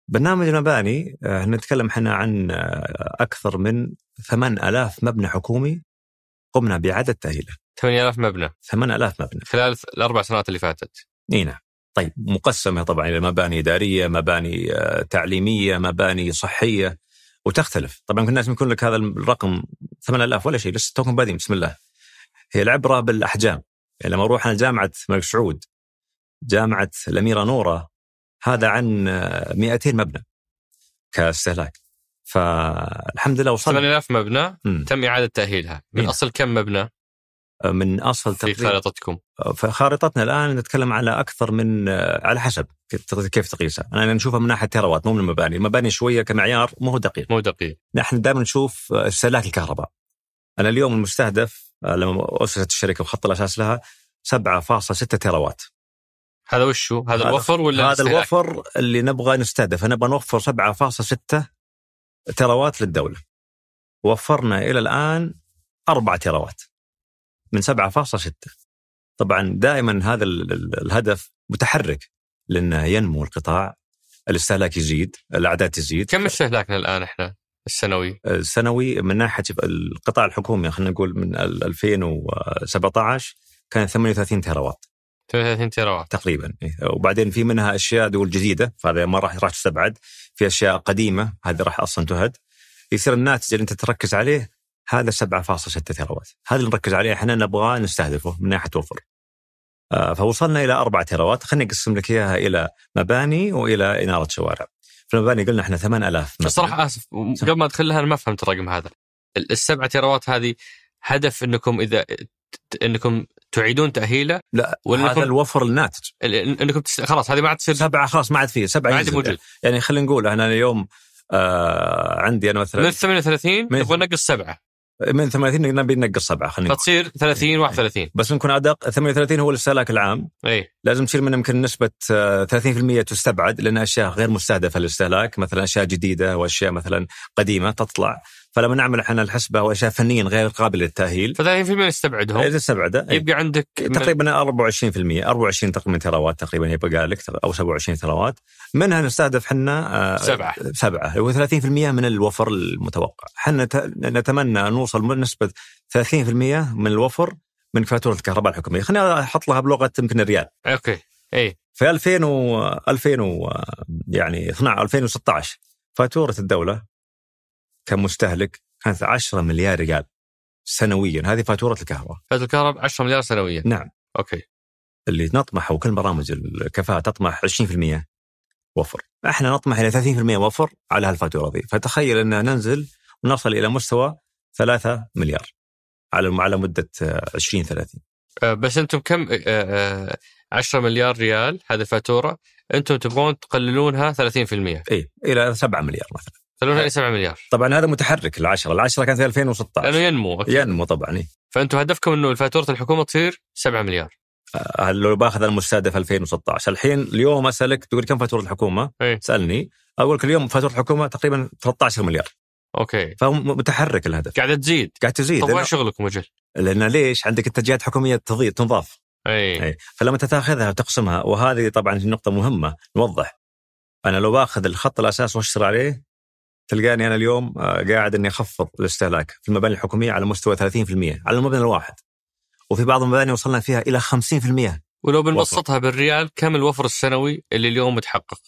برنامج المباني نتكلم إحنا عن أكثر من 8000 مبنى حكومي قمنا بإعادة تأهيله. 8000 مبنى. 8000 مبنى. خلال الأربع سنوات اللي فاتت. إي نعم. طيب مقسمة طبعا إلى مباني إدارية، مباني آه، تعليمية، مباني صحية وتختلف، طبعا كل الناس يكون لك هذا الرقم 8000 ولا شيء لسه توكم بادين بسم الله. هي العبرة بالأحجام، يعني لما أروح أنا جامعة الملك سعود جامعة الأميرة نورة هذا عن 200 مبنى كاستهلاك. فالحمد لله وصلنا 8000 مبنى م. تم إعادة تأهيلها من؟ أصل كم مبنى؟ من أصل في خارطتكم فخارطتنا الآن نتكلم على أكثر من على حسب كيف تقيسها، أنا نشوفها من ناحية تيروات مو من المباني، المباني شوية كمعيار مو هو دقيق مو دقيق نحن دائما نشوف استهلاك الكهرباء. أنا اليوم المستهدف لما أسست الشركة وخط الأساس لها 7.6 تيروات. هذا وش هو؟ هذا الوفر ولا هذا الوفر اللي نبغى نستهدف، نبغى نوفر 7.6 تيروات للدولة. وفرنا إلى الآن 4 تيروات. من 7.6 طبعا دائما هذا الهدف متحرك لأنه ينمو القطاع الاستهلاك يزيد الأعداد تزيد كم استهلاكنا الآن إحنا السنوي؟ السنوي من ناحية القطاع الحكومي خلينا نقول من 2017 كان 38 تيراوات 38 تيراوات. تقريبا إيه. وبعدين في منها أشياء دول جديدة فهذا ما راح راح تستبعد. في أشياء قديمة هذه راح أصلا تهد. يصير الناتج اللي أنت تركز عليه هذا 7.6 تيراوات. هذا اللي نركز عليه إحنا نبغى نستهدفه من ناحية وفر. آه، فوصلنا إلى 4 تيراوات. خليني أقسم لك إياها إلى مباني وإلى إنارة شوارع. في المباني قلنا إحنا 8000 الصراحه آسف قبل ما أدخل لها أنا ما فهمت الرقم هذا. السبعة تيراوات هذه هدف إنكم إذا إنكم تعيدون تأهيله لا ولا هذا الوفر الناتج. إنكم تس... خلاص هذه ما عاد تصير سبعة خلاص ما عاد فيه سبعة ما عاد موجود. يعني خلينا نقول أنا اليوم آه عندي أنا مثلا من 38 نبغى نقص سبعة. من 30 نبي ننقص سبعة خلينا فتصير 30 31 بس نكون أدق 38 هو الاستهلاك العام. اي لازم تشيل منه يمكن نسبة 30% آه، تستبعد لأن أشياء غير مستهدفة للاستهلاك مثلا أشياء جديدة وأشياء مثلا قديمة تطلع. فلما نعمل إحنا الحسبة واشياء فنيا غير قابلة للتأهيل ف 30% نستبعدهم نستبعده يبقى عندك تقريبا 24% 24 تقريبا تراوات تقريبا يبقى لك أو 27 تراوات منها نستهدف إحنا سبعة. سبعة. هو 30% من الوفر المتوقع. إحنا نتمنى نوصل بنسبة 30% من الوفر من فاتورة الكهرباء الحكومية. خليني أحط لها بلغة يمكن الريال. okay. اي في 2000 و 2000 و يعني 12 2016 فاتورة الدولة كمستهلك كانت 10 مليار ريال سنويا. هذه فاتورة الكهرباء. فاتورة الكهرباء 10 مليار سنويا. نعم. okay. اللي نطمح وكل برامج الكفاءة تطمح 20% وفر. إحنا نطمح إلى 30% وفر على هالفاتورة ذي. فتخيل إن ننزل ونصل إلى مستوى 3 مليار على على مدة 20 30 أه، بس أنتم كم 10 أه، أه، مليار ريال هذه الفاتورة أنتم تبغون تقللونها 30% اي إلى 7 مليار مثلا. خلونا إلى 7 مليار. طبعا هذا متحرك العشرة. العشرة كانت في 2016 لأنه ينمو أكيد. ينمو طبعا إيه؟ فانتم هدفكم إنه فاتورة الحكومة تصير 7 مليار. آه لو باخذ المستهدف 2016 الحين اليوم أسألك تقول كم فاتورة الحكومة؟ إيه؟ سألني. أقول لك اليوم فاتورة الحكومة تقريبا 13 مليار. okay. فهو متحرك الهدف. قاعدة تزيد. قاعدة تزيد. طيب وين شغلكم أجل؟ لأن ليش؟ عندك اتجاهات حكومية تضيف تنضاف إي. إي. فلما تاخذها وتقسمها وهذه طبعا نقطة مهمة نوضح. أنا لو باخذ الخط الأساس واشتغل عليه تلقاني أنا اليوم آه، قاعد إني أخفض الاستهلاك في المباني الحكومية على مستوى 30% على المبنى الواحد. وفي بعض المباني وصلنا فيها إلى 50% ولو بنبسطها بالريال كم الوفر السنوي اللي اليوم متحقق؟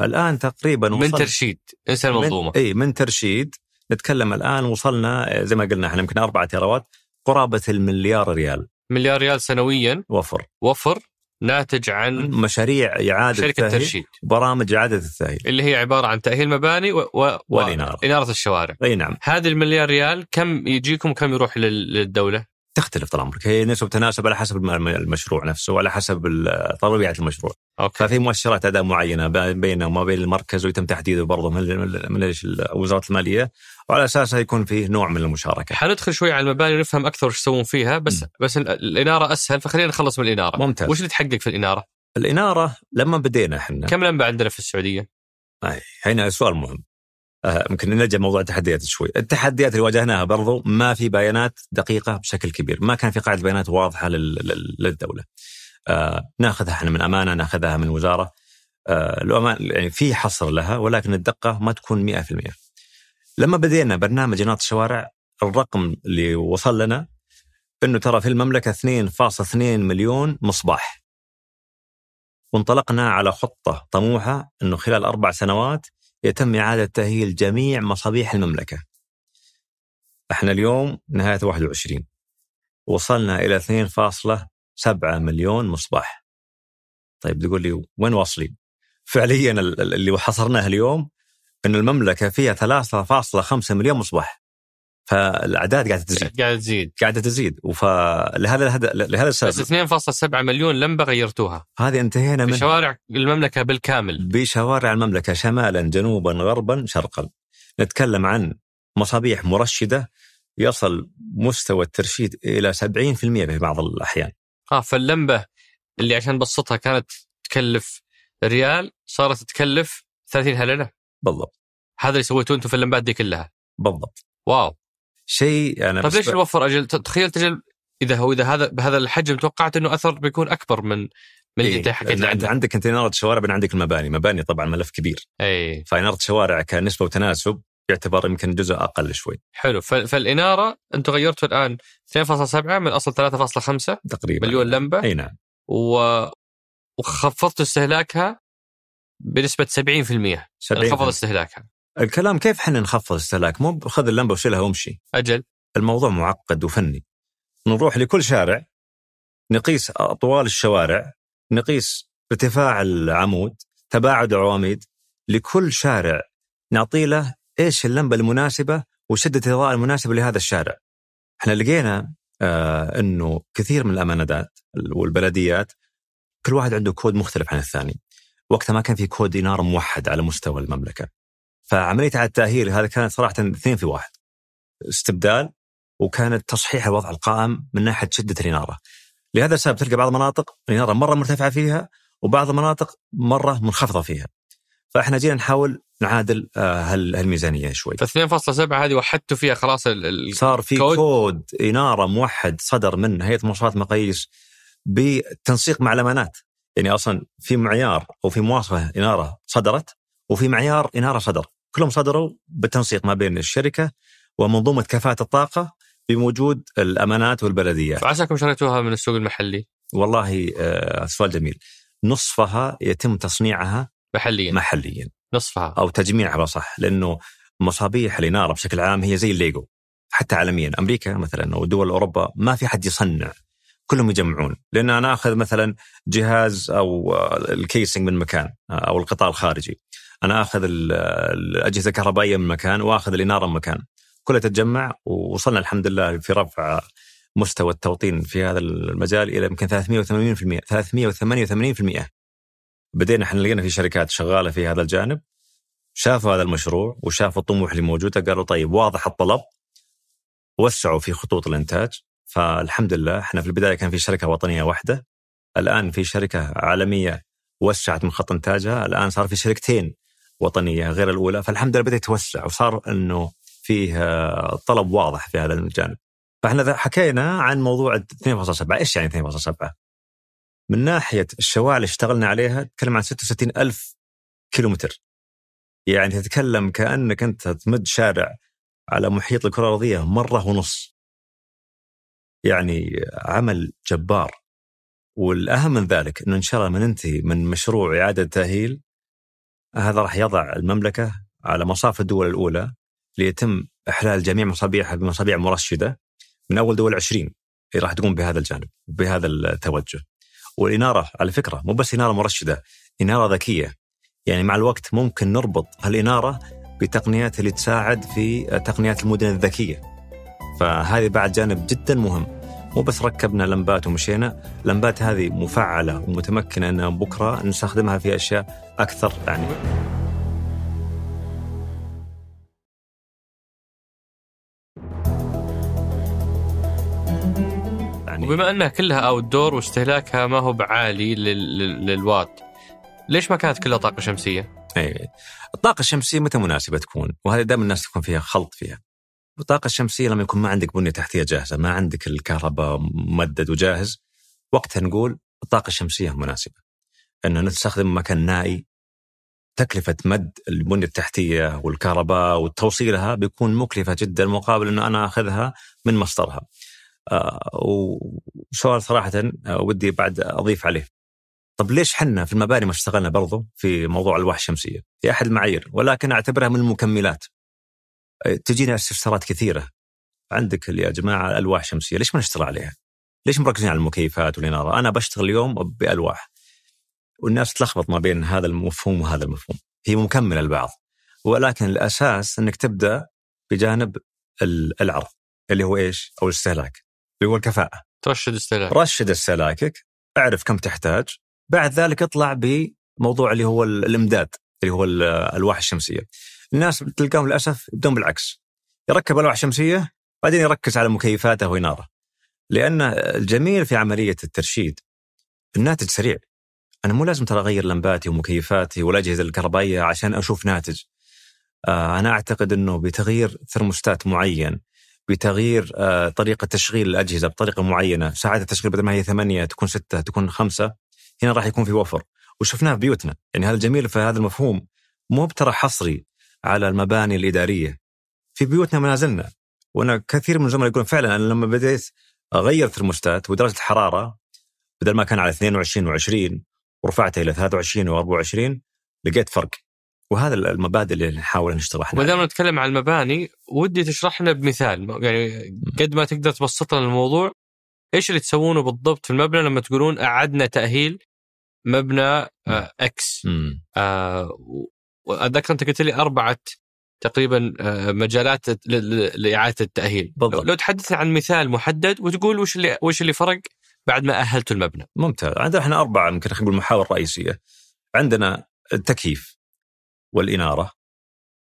الآن تقريبا من ترشيد. انسى المنظومة. إي من ترشيد. نتكلم الآن وصلنا زي ما قلنا إحنا يمكن 4 تيراوات قرابة المليار ريال. مليار ريال سنويا. وفر. وفر. ناتج عن مشاريع إعادة شركة ترشيد. برامج إعادة التأهيل. اللي هي عبارة عن تأهيل مباني و... و... والإنارة. إنارة الشوارع. أي نعم. هذه المليار ريال كم يجيكم كم يروح للدولة؟ تختلف طال عمرك هي نسب تناسب على حسب المشروع نفسه وعلى حسب طبيعة المشروع أوكي. ففي مؤشرات اداء معينة بينه وما بين المركز ويتم تحديده برضه من من وزارة المالية وعلى اساسها يكون فيه نوع من المشاركة. حندخل شوي على المباني ونفهم أكثر وش يسوون فيها بس م. بس الإنارة أسهل فخلينا نخلص من الإنارة. ممتاز. وش اللي تحقق في الإنارة؟ الإنارة لما بدينا إحنا كم لمبة عندنا في السعودية؟ هنا سؤال مهم. آه ممكن نرجع موضوع التحديات شوي، التحديات اللي واجهناها برضو ما في بيانات دقيقة بشكل كبير، ما كان في قاعدة بيانات واضحة للدولة. آه ناخذها إحنا من أمانة، ناخذها من الوزاره. آه يعني في حصر لها ولكن الدقة ما تكون 100%. لما بدينا برنامج اناره الشوارع الرقم اللي وصل لنا إنه ترى في المملكة 2.2 مليون مصباح. وانطلقنا على خطة طموحة إنه خلال أربع سنوات يتم إعادة تأهيل جميع مصابيح المملكة. إحنا اليوم نهاية 21 وصلنا إلى 2.7 مليون مصباح. طيب تقول لي وين واصلين؟ فعليا اللي حصرناه اليوم أن المملكة فيها 3.5 مليون مصباح فالأعداد قاعدة تزيد. قاعد تزيد. قاعدة تزيد. فلهذا لهذا بس السبب 2.7 مليون لمبة غيرتوها. هذه انتهينا من شوارع المملكة بالكامل. بشوارع المملكة شمالا جنوبا غربا شرقا. نتكلم عن مصابيح مرشدة يصل مستوى الترشيد إلى 70% في بعض الأحيان. آه فاللمبة اللي عشان بسطها كانت تكلف ريال صارت تكلف 30 هللة. بالضبط. هذا اللي سويتوه أنتم في اللمبات دي كلها. بالضبط. واو. شيء أنا طيب ليش نوفر أجل؟ تخيل تجل إذا هو إذا هذا بهذا الحجم توقعت إنه أثر بيكون أكبر من من اللي إيه، أنت حكيت عنه عند- عندك أنت اناره شوارع بين عندك المباني مباني طبعا ملف كبير. اي فاناره شوارع كنسبة وتناسب يعتبر يمكن جزء أقل شوي. حلو. فالإنارة أنتم غيرتوا الآن 2.7 من أصل 3.5 تقريبا. مليون لمبة. إي نعم. و... وخفضتوا استهلاكها بنسبة 70% 70 انخفض استهلاكها. الكلام كيف إحنا نخفض استهلاك مو خذ اللمبة وشيلها وامشي. أجل. الموضوع معقد وفني. نروح لكل شارع نقيس أطوال الشوارع نقيس ارتفاع العمود تباعد العواميد. لكل شارع نعطي له إيش اللمبة المناسبة وشدة الإضاءة المناسبة لهذا الشارع. إحنا لقينا آه إنه كثير من الامانات والبلديات كل واحد عنده كود مختلف عن الثاني. وقتها ما كان في كود إنارة موحد على مستوى المملكة. فعملية على التأهيل هذا كانت صراحة اثنين في واحد استبدال وكانت تصحيح الوضع القائم من ناحية شدة الإنارة. لهذا السبب تلقى بعض المناطق الإنارة مرة مرتفعة فيها وبعض المناطق مرة منخفضة فيها. فإحنا جينا نحاول نعادل آه، هال- هالميزانية شوي. ف 2.7 هذه وحدتوا فيها خلاص ال... ال... صار في كود. كود إنارة موحد صدر من هيئة مواصفات مقاييس بالتنسيق مع الأمانات. يعني أصلا في معيار أو في مواصفة إنارة صدرت وفي معيار إنارة صدر، كلهم صدروا بالتنسيق ما بين الشركة ومنظومة كفاءة الطاقة بوجود الأمانات والبلديات. فعساكم شريتوها من السوق المحلي. والله آه، سؤال جميل. نصفها يتم تصنيعها محليا. محليا. نصفها. أو تجميعها بصح لأنه مصابيح الاناره بشكل عام هي زي الليجو. حتى عالميا أمريكا مثلا أو دول أوروبا ما في حد يصنع. كلهم يجمعون. لأن أنا اخذ مثلا جهاز أو آه، ال casing من مكان آه، أو القطاع الخارجي. أنا آخذ ال- الأجهزة الكهربائية من مكان وآخذ الاناره من مكان. كلها تتجمع ووصلنا الحمد لله في رفع مستوى التوطين في هذا المجال إلى يمكن 380% 388% بدينا إحنا لقينا في شركات شغالة في هذا الجانب. شافوا هذا المشروع وشافوا الطموح اللي موجوده قالوا طيب واضح الطلب. وسعوا في خطوط الإنتاج. فالحمد لله إحنا في البداية كان في شركة وطنية واحدة. الآن في شركة عالمية وسعت من خط إنتاجها. الآن صار في شركتين وطنية غير الأولى فالحمد لله بدأ يتوسع وصار إنه فيه آه، طلب واضح في هذا الجانب. فإحنا حكينا عن موضوع 2.7 إيش يعني 2.7 من ناحية الشوارع اللي اشتغلنا عليها تتكلم عن 66 ألف كيلومتر. يعني تتكلم كأنك أنت تمد شارع على محيط الكرة الأرضية مرة ونص. يعني عمل جبار. والأهم من ذلك إنه إن شاء الله من ننتهي من مشروع إعادة تأهيل هذا راح يضع المملكة على مصاف الدول الأولى ليتم إحلال جميع مصابيحها بمصابيح مرشدة من أول دول 20 اللي راح تقوم بهذا الجانب بهذا التوجه. والإنارة على فكرة مو بس إنارة مرشدة إنارة ذكية. يعني مع الوقت ممكن نربط الاناره بتقنيات اللي تساعد في تقنيات المدن الذكية. فهذه بعد جانب جدا مهم. مو بس ركبنا لمبات ومشينا لمبات هذه مفعلة ومتمكنة ان بكرة نستخدمها في أشياء أكثر يعني يعني وبما أنها كلها اوت دور واستهلاكها ما هو بعالي لل... لل... للوات ليش ما كانت كلها طاقة شمسية؟ اي الطاقة الشمسية متى مناسبة تكون؟ وهذه دائما الناس تكون فيها خلط فيها. الطاقة الشمسية لما يكون ما عندك بنية تحتية جاهزة، ما عندك الكهرباء ممدد وجاهز، وقتها نقول الطاقة الشمسية مناسبة. إنه نستخدم مكان نائي تكلفة مد البنية التحتية والكهرباء وتوصيلها بيكون مكلفة جدا مقابل إنه أنا أخذها من مصدرها. آه وسؤال صراحة آه ودي بعد أضيف عليه. طب ليش حنا في المباني ما اشتغلنا برضو في موضوع الالواح الشمسية؟ هي أحد المعايير ولكن أعتبرها من المكملات. تجينا استفسارات كثيرة. عندك يا جماعة ألواح شمسية، ليش ما نشتغل عليها؟ ليش مركزين على المكيفات والإنارة؟ أنا بشتغل اليوم بألواح. والناس تلخبط ما بين هذا المفهوم وهذا المفهوم. هي مكملة لبعض. ولكن الأساس إنك تبدأ بجانب العرض اللي هو إيش؟ أو الاستهلاك اللي هو الكفاءة ترشد استهلاك رشد استهلاكك اعرف كم تحتاج بعد ذلك اطلع بموضوع اللي هو الإمداد اللي هو الألواح الشمسية الناس تلقاهم للأسف يبدون بالعكس. يركب الواح شمسية بعدين يركز على مكيفاته ويناره لأن الجميل في عملية الترشيد الناتج سريع. أنا مو لازم ترى أغير لمباتي ومكيفاتي والاجهزه الكهربائية عشان أشوف ناتج. آه أنا أعتقد إنه بتغيير ثرموستات معين بتغيير آه طريقة تشغيل الأجهزة بطريقة معينة ساعات التشغيل بدل ما هي ثمانية تكون ستة تكون خمسة هنا راح يكون في وفر. وشفناه في بيوتنا. يعني هذا الجميل في هذا المفهوم. مو بترى حصري. على المباني الإدارية. في بيوتنا منازلنا وأنا كثير من الزملاء يقولون فعلا أنا لما بديت اغير ثرموستات ودرجة الحرارة بدل ما كان على 22 و20 ورفعته إلى 23 و24 لقيت فرق. وهذا المبادئ اللي نحاول نشتغل إحنا ما دام نتكلم عن المباني ودي تشرح لنا بمثال. يعني قد ما تقدر تبسط لنا الموضوع. إيش اللي تسوونه بالضبط في المبنى لما تقولون أعدنا تأهيل مبنى آه إكس آه اتذكر أنت قلت لي أربعة تقريبا آه مجالات لإعادة التأهيل. بالضبط. لو تحدثنا عن مثال محدد وتقول وش اللي وش اللي فرق بعد ما اهلتوا المبنى؟ ممتاز. عندنا إحنا أربعة يمكن خلينا نقول محاور رئيسية. عندنا التكييف والإنارة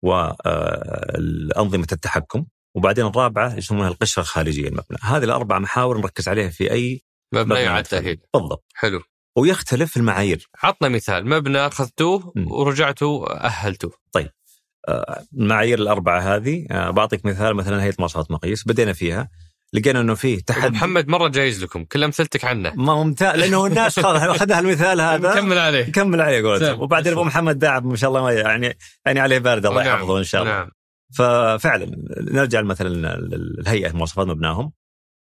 وانظمه التحكم وبعدين الرابعة يسمونها القشرة الخارجية المبنى. هذه الاربع محاور نركز عليها في أي مبنى يعاد تأهيل. بالضبط. حلو. ويختلف المعايير. عطنا مثال مبنى أخذتوه ورجعتوا أهلتوه. طيب المعايير الأربعة هذه بعطيك مثال مثلا هيئة مواصفات مقيس بدينا فيها لقينا إنه فيه تحدي. محمد مرة جايز لكم كل أمثلتك عنه. ما ممتاز لأنه الناس اخذها المثال هذا. كمل عليه. كمل عليه قولتهم وبعدين أبو محمد داعب ما شاء الله ما يعني يعني عليه بارد الله نعم. يحفظه إن شاء الله. نعم. ففعلا نرجع مثلا الهيئه مواصفات مبناهم.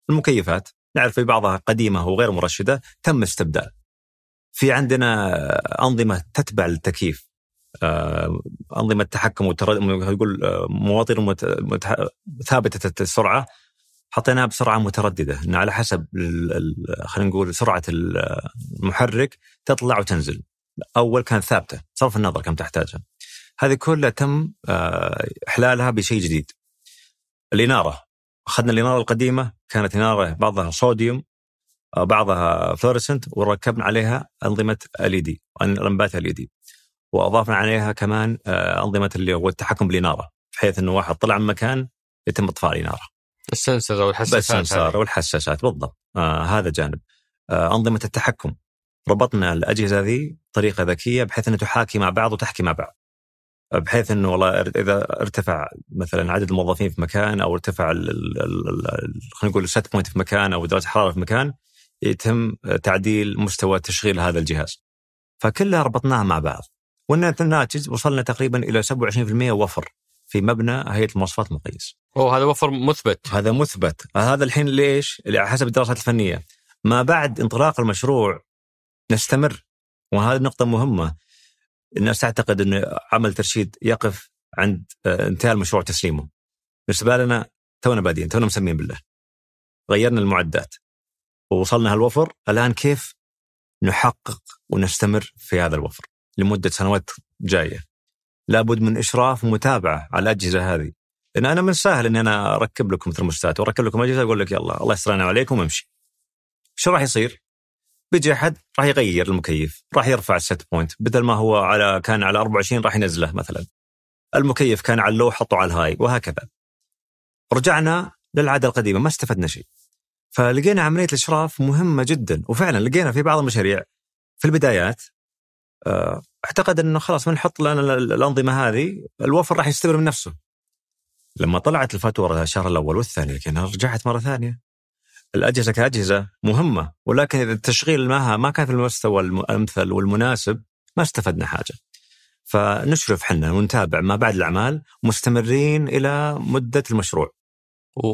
المكيفات نعرف في بعضها قديمة وغير مرشدة تم استبدال. في عندنا أنظمة تتبع التكييف. أنظمة تحكم يقول مواطير ثابتة السرعة. حطيناها بسرعة مترددة. إن على حسب خلينا نقول سرعة المحرك تطلع وتنزل. أول كانت ثابتة صرف النظر كم تحتاجها. هذه كلها تم إحلالها بشيء جديد. الاناره أخذنا الاناره القديمة كانت اناره بعضها صوديوم. بعضها فلورسنت وركبنا عليها أنظمة LED لمبات LED واضفنا عليها كمان أنظمة اللي هو التحكم بالاناره بحيث إنه واحد طلع من مكان يتم إطفاء الاناره. ال sensor أو الحساسات ال sensor والحساسات بالضبط آه هذا جانب. آه أنظمة التحكم ربطنا الأجهزة ذي بطريقة ذكية بحيث انها تحاكي مع بعض وتحكي مع بعض. بحيث إنه والله إذا ارتفع مثلا عدد الموظفين في مكان أو ارتفع خلينا نقول ال set point في مكان أو درجة حرارة في مكان يتم تعديل مستوى تشغيل هذا الجهاز. فكلها ربطناها مع بعض. والناتج وصلنا تقريبا إلى 27% وفر في مبنى هيئة المواصفات المقيس. أوه هذا وفر مثبت. هذا مثبت، هذا الحين ليش؟ حسب الدراسات الفنية. ما بعد انطلاق المشروع نستمر وهذه نقطة مهمة. الناس تعتقد إن عمل ترشيد يقف عند انتهاء المشروع تسليمه. بالنسبة لنا تونا بادين، تونا مسمين بالله. غيرنا المعدات ووصلنا هالوفر، الآن كيف نحقق ونستمر في هذا الوفر لمدة سنوات جاية. لابد من إشراف ومتابعة على الأجهزة هذه. لأن أنا من سهل إني أنا أركب لكم ثرموستات واركب لكم أجهزة أقول لك يلا الله يستر عليكم وأمشي. شو راح يصير؟ بيجي أحد راح يغير المكيف، راح يرفع ال set point، بدل ما هو على كان على 24 راح ينزله مثلا. المكيف كان على ال low حطه على ال high وهكذا. رجعنا للعادة القديمة ما استفدنا شيء. فلقينا عملية الإشراف مهمة جدا وفعلا لقينا في بعض المشاريع في البدايات أعتقد إنه خلاص بنحط لنا الأنظمة هذه الوفر راح يستمر من نفسه. لما طلعت الفاتورة الشهر الأول والثاني لكن رجعت مرة ثانية. الأجهزة كأجهزة مهمة ولكن إذا التشغيل معها ما كان في المستوى الأمثل والمناسب ما استفدنا حاجة. فنشرف حنا ونتابع ما بعد الأعمال مستمرين إلى مدة المشروع.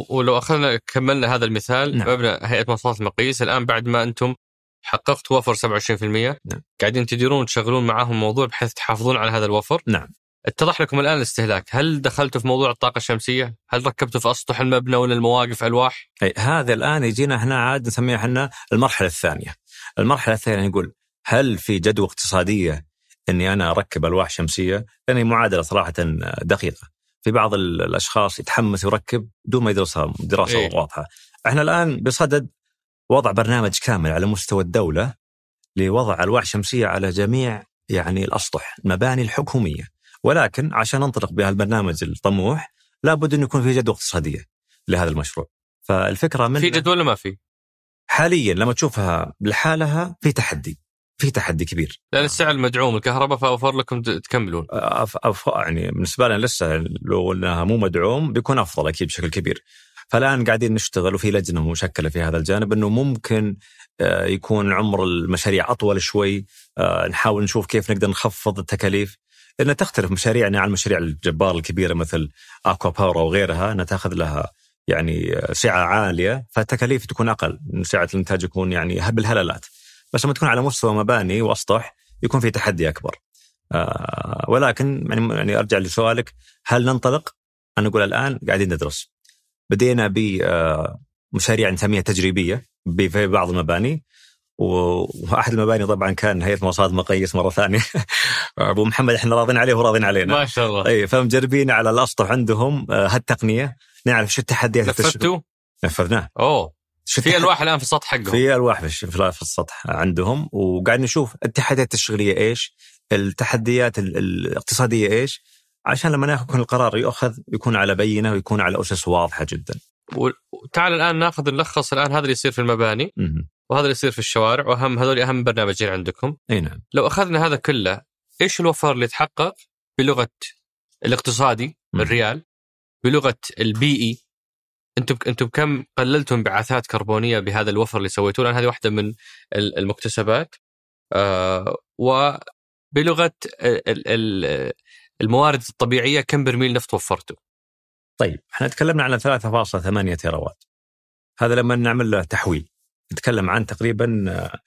ولو أخذنا كملنا هذا المثال نعم. مبنى هيئة مواصفات المقيس الآن بعد ما أنتم حققتوا وفر 27% نعم. قاعدين تديرون وتشغلون معاهم الموضوع بحيث تحافظون على هذا الوفر نعم اتضح لكم الآن الاستهلاك، هل دخلتوا في موضوع الطاقة الشمسية؟ هل ركبتوا في أسطح المبنى ولا المواقف ألواح؟ إي هذا الآن يجينا إحنا عاد نسميها إحنا المرحلة الثانية. المرحلة الثانية نقول هل في جدوى اقتصادية إني أنا أركب ألواح شمسية؟ لأن معادلة صراحة دقيقة. في بعض الأشخاص يتحمس ويركب بدون ما يدرسها دراسة إيه. واضحة. إحنا الآن بصدد وضع برنامج كامل على مستوى الدولة لوضع ألواح شمسية على جميع يعني الأسطح المباني الحكومية ولكن عشان ننطلق بهالبرنامج الطموح لابد انه يكون في جدوى اقتصادية لهذا المشروع. فالفكرة من في جدول ولا ما في؟ حاليا لما تشوفها لحالها في تحدي في تحدي كبير. لأن السعر مدعوم الكهرباء فأوفر لكم تكملون. أف أف يعني بالنسبة لنا لسه لو انها مو مدعوم بيكون أفضل أكيد بشكل كبير. فالآن قاعدين نشتغل وفي لجنة مشكلة في هذا الجانب إنه ممكن يكون عمر المشاريع أطول شوي. نحاول نشوف كيف نقدر نخفض التكاليف. لأن تختلف مشاريعنا عن المشاريع الجباره الكبيرة مثل أكوا باور أو غيرها إنها تأخذ لها يعني سعة عالية فالتكاليف تكون أقل. سعة الإنتاج يكون يعني بالهللات. بس لما تكون على مستوى مباني وأسطح يكون في تحدي أكبر. آه، ولكن يعني يعني أرجع لسؤالك هل ننطلق؟ أنا أقول الآن قاعدين ندرس. بدينا بمشاريع نسميها تجريبية في بعض المباني. وأحد المباني طبعا كان هيئة مواصلات مقيس مرة ثانية. أبو محمد إحنا راضين عليه وراضين علينا. ما شاء الله. اي فمجربين على الأسطح عندهم آه، هالتقنية. نعرف شو التحديات نفذتوا؟ نفذناه. أوه. في ألواح الآن في السطح حقهم في ألواح في السطح عندهم وقاعد نشوف التحديات التشغيلية إيش؟ التحديات ال- الاقتصادية إيش؟ عشان لما ناخذ القرار يؤخذ يكون على بينة ويكون على أسس واضحة جدا. وتعال الآن ناخذ نلخص الآن هذا اللي يصير في المباني. وهذا اللي يصير في الشوارع وأهم هذول أهم برنامجين عندكم إي نعم. لو أخذنا هذا كله إيش الوفر اللي يتحقق بلغة الاقتصادي. الريال بلغة البيئي أنتم أنتم كم قللتم انبعاثات كربونية بهذا الوفر اللي سويتوه لأن هذه واحدة من ال- المكتسبات آه وبلغة ال- ال- الموارد الطبيعية كم برميل نفط وفرتوا طيب إحنا تكلمنا عن 3.8 تيراوات. هذا لما نعمل له تحويل نتكلم عن تقريبا آه،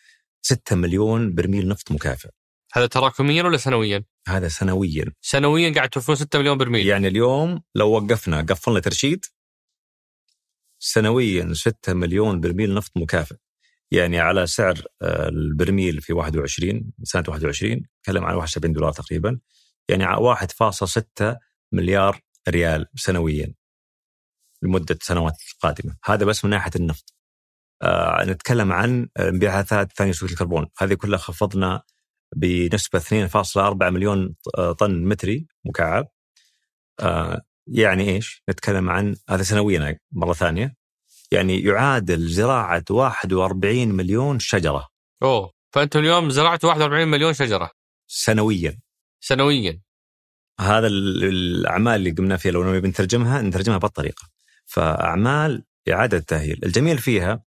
6 مليون برميل نفط مكافئ. هذا تراكميا ولا سنويا؟ هذا سنويا سنويا قاعد توفرون 6 مليون برميل يعني اليوم لو وقفنا قفلنا ترشيد سنويا 6 مليون برميل نفط مكافئ. يعني على سعر آه، البرميل في 21 سنة 21 نتكلم عن 71 دولار تقريبا يعني ع- 1.6 مليار ريال سنويا لمدة سنوات قادمة. هذا بس من ناحية النفط. آه نتكلم عن انبعاثات ثاني اكسيد الكربون. هذه كلها خفضنا بنسبة 2.4 مليون آه، طن متري مكعب. آه يعني إيش؟ نتكلم عن هذا سنويا مرة ثانية. يعني يعادل زراعة 41 مليون شجرة. أوه. فأنتم اليوم زرعتوا 41 مليون شجرة. سنويا. سنويا. هذا ال- الأعمال اللي قمنا فيها لو نبي نترجمها نترجمها بهالطريقه فأعمال إعادة التأهيل. الجميل فيها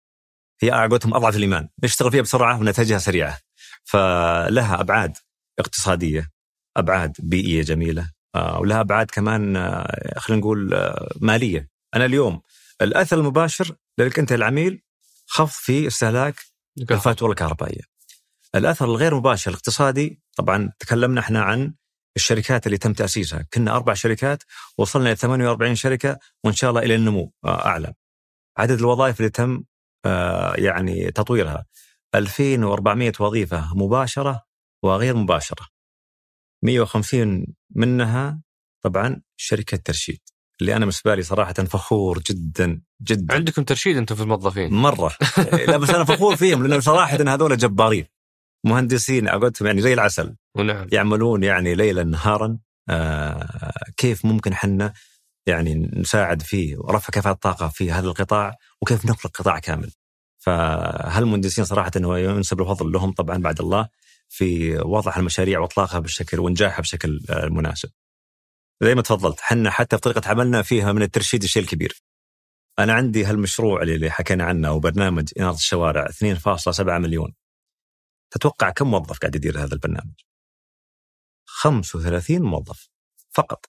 هي على قولتهم أضعف الإيمان. نشتغل فيها بسرعة ونتائجها سريعة. فلها أبعاد اقتصادية أبعاد بيئية جميلة. ولها أبعاد كمان آه، خلينا نقول آه، مالية أنا اليوم الأثر المباشر لك أنت العميل خفض في استهلاك الفاتورة الكهربائية. الأثر الغير مباشر الاقتصادي طبعا تكلمنا إحنا عن الشركات اللي تم تأسيسها، كنا أربع شركات وصلنا إلى 48 شركة وإن شاء الله إلى النمو آه، أعلى. عدد الوظائف اللي تم آه، يعني تطويرها 2400 وظيفة مباشرة وغير مباشرة. 150 منها طبعا شركة ترشيد اللي أنا بالنسبة لي صراحة فخور جدا جدا. عندكم ترشيد أنتم في الموظفين؟ مرة. لا بس أنا فخور فيهم لأنه صراحة هذول جبارين. مهندسين اقولتهم يعني زي العسل. ونعم يعملون يعني ليلا نهارا. آه كيف ممكن حنا يعني نساعد في رفع كفاءة الطاقة في هذا القطاع؟ وكيف نخلق قطاع كامل؟ فهالمهندسين صراحة هو ينسب الفضل لهم طبعا بعد الله. في وضع المشاريع وإطلاقها بالشكل وإنجاحها بشكل آه، مناسب. زي ما تفضلت حنا حتى في طريقة عملنا فيها من الترشيد الشيء الكبير. أنا عندي هالمشروع اللي حكينا عنه وبرنامج إنارة الشوارع 2.7 مليون. تتوقع كم موظف قاعد يدير هذا البرنامج؟ 35 موظف فقط.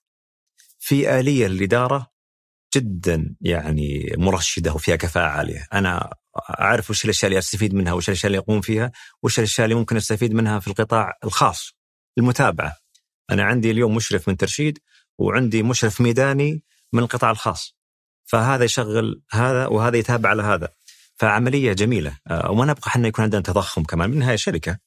في آلية للإدارة جدا يعني مرشدة وفيها كفاءة عالية. أنا أعرف وش الأشياء اللي أستفيد منها وش الأشياء اللي أقوم فيها وش الأشياء اللي ممكن أستفيد منها في القطاع الخاص المتابعة. أنا عندي اليوم مشرف من ترشيد وعندي مشرف ميداني من القطاع الخاص. فهذا يشغل هذا وهذا يتابع على هذا. فعملية جميلة. آه، وما نبقى إحنا يكون عندنا تضخم كمان. من هاي شركة.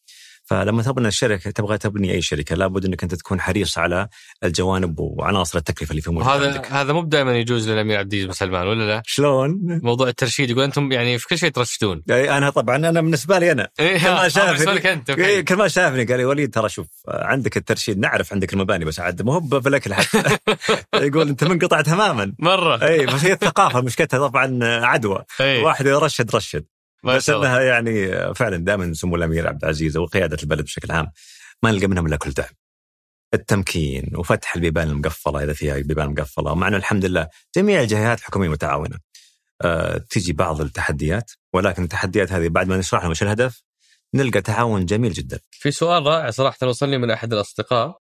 فلما تبني الشركة تبغى تبني أي شركة لابد إنك أنت تكون حريص على الجوانب وعناصر التكلفة اللي في موجوده عندك. هذا مو دائما يجوز للأمير عبد العزيز بن سلمان ولا لا؟ شلون؟ موضوع الترشيد يقول أنتم يعني في كل شيء ترشدون أنا طبعا أنا بالنسبة لي أنا إيه، كما آه، شافني. بالنسبة لك أنت أوكي. كل ما شافني قال لي وليد ترى شوف عندك الترشيد نعرف عندك المباني بس عاد مو هو بالاكل حتى يقول أنت منقطع تماما مرة إي بس هي الثقافة مشكلتها طبعا عدوى واحد يرشد رشد ما بس إنها يعني فعلا دائما سمو الأمير عبد العزيز وقياده البلد بشكل عام ما نلقى منهم إلا كل دعم. التمكين وفتح البيبان المقفلة إذا فيها بيبان مقفلة ومع إنه الحمد لله جميع الجهات الحكوميه متعاونة. أه تيجي بعض التحديات ولكن التحديات هذه بعد ما نشرح لهم إيش الهدف نلقى تعاون جميل جدا. في سؤال رائع صراحة وصلني من أحد الأصدقاء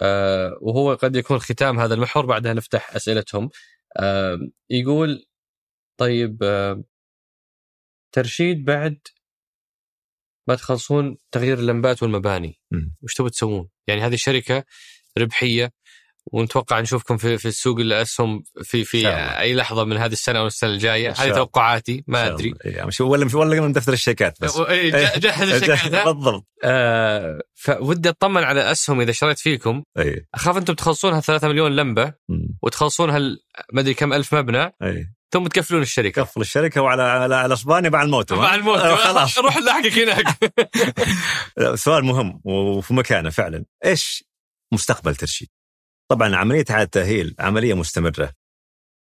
آه وهو قد يكون ختام هذا المحور بعدها نفتح أسئلتهم آه يقول طيب آه ترشيد بعد ما تخلصون تغيير اللمبات والمباني. وش تبغوا تسوون؟ يعني هذه شركة ربحية ونتوقع نشوفكم في في السوق الاسهم في في شاء. أي لحظة من هذه السنة أو السنة الجاية شاء هذه. توقعاتي ما أدري إيه، مش ولا مش ولا من دفتر الشيكات بس إيه، ج- جهز الشيكات؟ بالضبط آه فودي أطمن على أسهم إذا شريت فيكم اي أخاف أنتم تخلصونها 3 مليون لمبة مم. وتخلصونها ال- ما أدري كم ألف مبنى اي ثم تقفلون الشركة. كفل الشركة وعلى على, على أسبانيا مع الموت مع الموت خلاص. روح لاحقك هناك. سؤال مهم وفي مكانه فعلا. إيش مستقبل ترشيد؟ طبعا عملية إعادة تأهيل عملية مستمرة.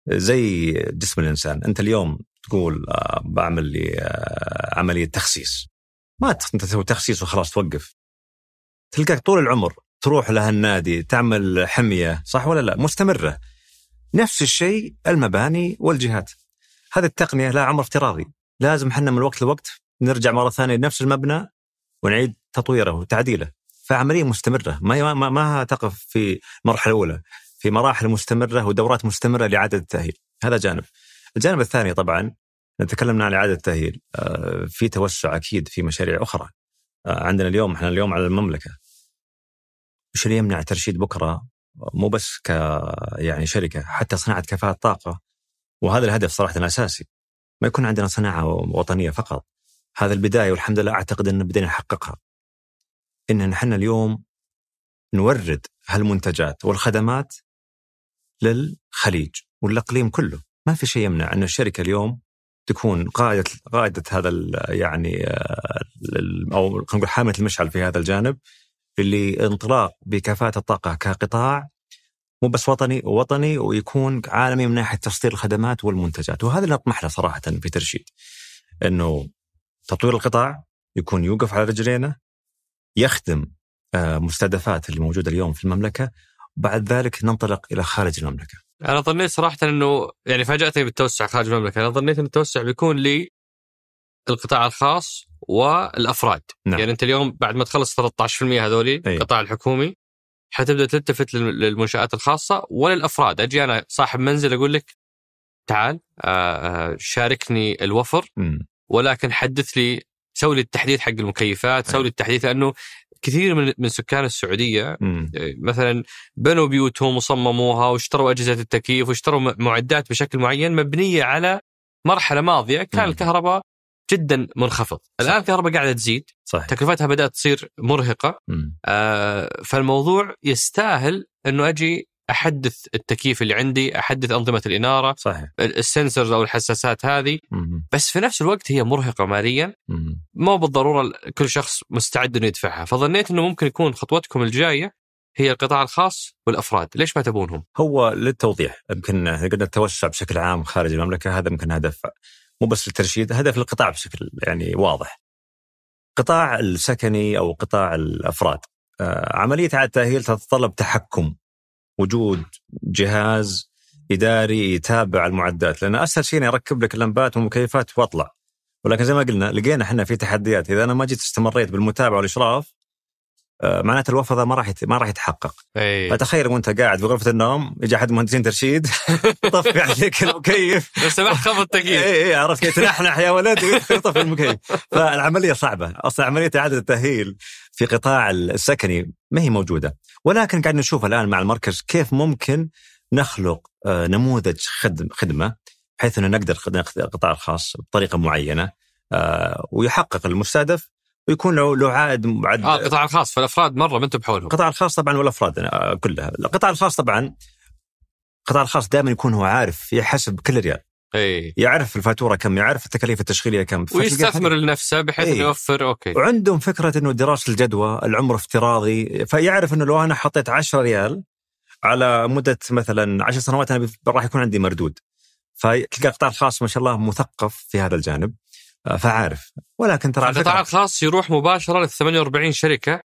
زي جسم الإنسان. أنت اليوم تقول آه، بعمل لي آه، عملية تخسيس. ما أنت تسوي تخسيس وخلاص توقف. تلقاك طول العمر تروح لها النادي تعمل حمية صح ولا لا؟ مستمرة. نفس الشيء المباني والجهات. هذه التقنية لها عمر افتراضي. لازم إحنا من وقت لوقت نرجع مرة ثانية لنفس المبنى ونعيد تطويره وتعديله. فعملية مستمرة. ما ما, ما تقف في المرحله الاولى في مراحل مستمرة ودورات مستمرة لإعادة التأهيل. هذا جانب. الجانب الثاني طبعا تكلمنا عن إعادة التأهيل. آه، في توسع أكيد في مشاريع أخرى. آه، عندنا اليوم إحنا اليوم على المملكة. إيش اللي يمنع ترشيد بكرة مو بس ك يعني شركة حتى صناعة كفاءة طاقة. وهذا الهدف صراحة الأساسي. ما يكون عندنا صناعة وطنية فقط. هذا البداية والحمد لله أعتقد إن بدينا نحققها. إن نحن اليوم نورد هالمنتجات والخدمات للخليج والأقليم كله. ما في شيء يمنع إن الشركة اليوم تكون قائده قائده هذا يعني آه، أو خلينا نقول حامله المشعل في هذا الجانب. اللي انطلاق بكفاءة الطاقة كقطاع مو بس وطني وطني ويكون عالمي من ناحية تصدير الخدمات والمنتجات وهذا اللي نطمح له صراحة في ترشيد إنه تطوير القطاع يكون يوقف على رجلينا يخدم آه، مستهدفات اللي موجودة اليوم في المملكة وبعد ذلك ننطلق إلى خارج المملكة. أنا ظنيت صراحة إنه يعني فاجأتني بالتوسع خارج المملكة أنا ظنيت إن التوسع بيكون للقطاع الخاص والأفراد نعم. يعني أنت اليوم بعد ما تخلص 13% هذولي أي. القطاع الحكومي حتبدأ تلتفت لل- للمنشآت الخاصة وللأفراد أجي أنا صاحب منزل أقول لك تعال آه، آه، شاركني الوفر. ولكن حدث لي سوي لي التحديث حق المكيفات سوي لي التحديث لأنه كثير من من سكان السعودية مم. مثلا بنوا بيوتهم وصمموها واشتروا أجهزة التكييف واشتروا معدات بشكل معين مبنية على مرحلة ماضية كان. الكهرباء جدا منخفض، الآن الكهرباء قاعدة تزيد، صحيح. تكلفتها بدأت تصير مرهقة،. آه فالموضوع يستاهل إنه أجي أحدث التكييف اللي عندي، أحدث أنظمة الإنارة، صحيح. ال- السنسرز أو الحساسات هذه، مم. بس في نفس الوقت هي مرهقة ماليا مم. مو بالضرورة ال- كل شخص مستعد إنه يدفعها، فظنيت إنه ممكن يكون خطوتكم الجاية هي القطاع الخاص والأفراد، ليش ما تبونهم؟ هو للتوضيح يمكن قلنا التوسع بشكل عام خارج المملكة هذا يمكن هدف مو بس للترشيد هدف للقطاع بشكل يعني واضح. قطاع السكني أو قطاع الأفراد. آه، عملية اعاده تأهيل تتطلب تحكم وجود جهاز إداري يتابع المعدات. لأن أسهل شيء اركب لك اللمبات والمكيفات وأطلع. ولكن زي ما قلنا لقينا إحنا في تحديات. إذا أنا ما جيت استمريت بالمتابعة والإشراف معناته الوفر ذا ما راح ما راح يتحقق. أي. فتخيل وانت قاعد في غرفة النوم يجي أحد مهندسين ترشيد يطفي عليك المكيف. لو سمحت خفض التكييف اي اي عرفت كيف تنحنح يا ولد ويطفي المكيف. فالعملية صعبة. أصلا عملية إعادة التأهيل في قطاع السكني ما هي موجودة. ولكن قاعد نشوف الآن مع المركز كيف ممكن نخلق آه، نموذج خدم خدمة بحيث إنه نقدر ناخذ القطاع الخاص بطريقة معينة آه، ويحقق المستهدف ويكون له له عائد معد آه القطاع الخاص فالأفراد مرة ما أنتم بحولهم. القطاع الخاص طبعا والافراد آه، كلها. القطاع الخاص طبعا القطاع الخاص دائما يكون هو عارف يحسب كل ريال إي. يعرف الفاتورة كم يعرف التكاليف التشغيلية كم. ويستثمر لنفسه بحيث. إنه يوفر okay. وعندهم فكرة إنه دراسة الجدوى العمر افتراضي فيعرف إنه لو أنا حطيت 10 ريال على مدة مثلا 10 سنوات أنا راح يكون عندي مردود. فتلقى القطاع الخاص ما شاء الله مثقف في هذا الجانب. فعارف ولكن ترى القطاع الخاص يروح مباشرة لل 48 شركة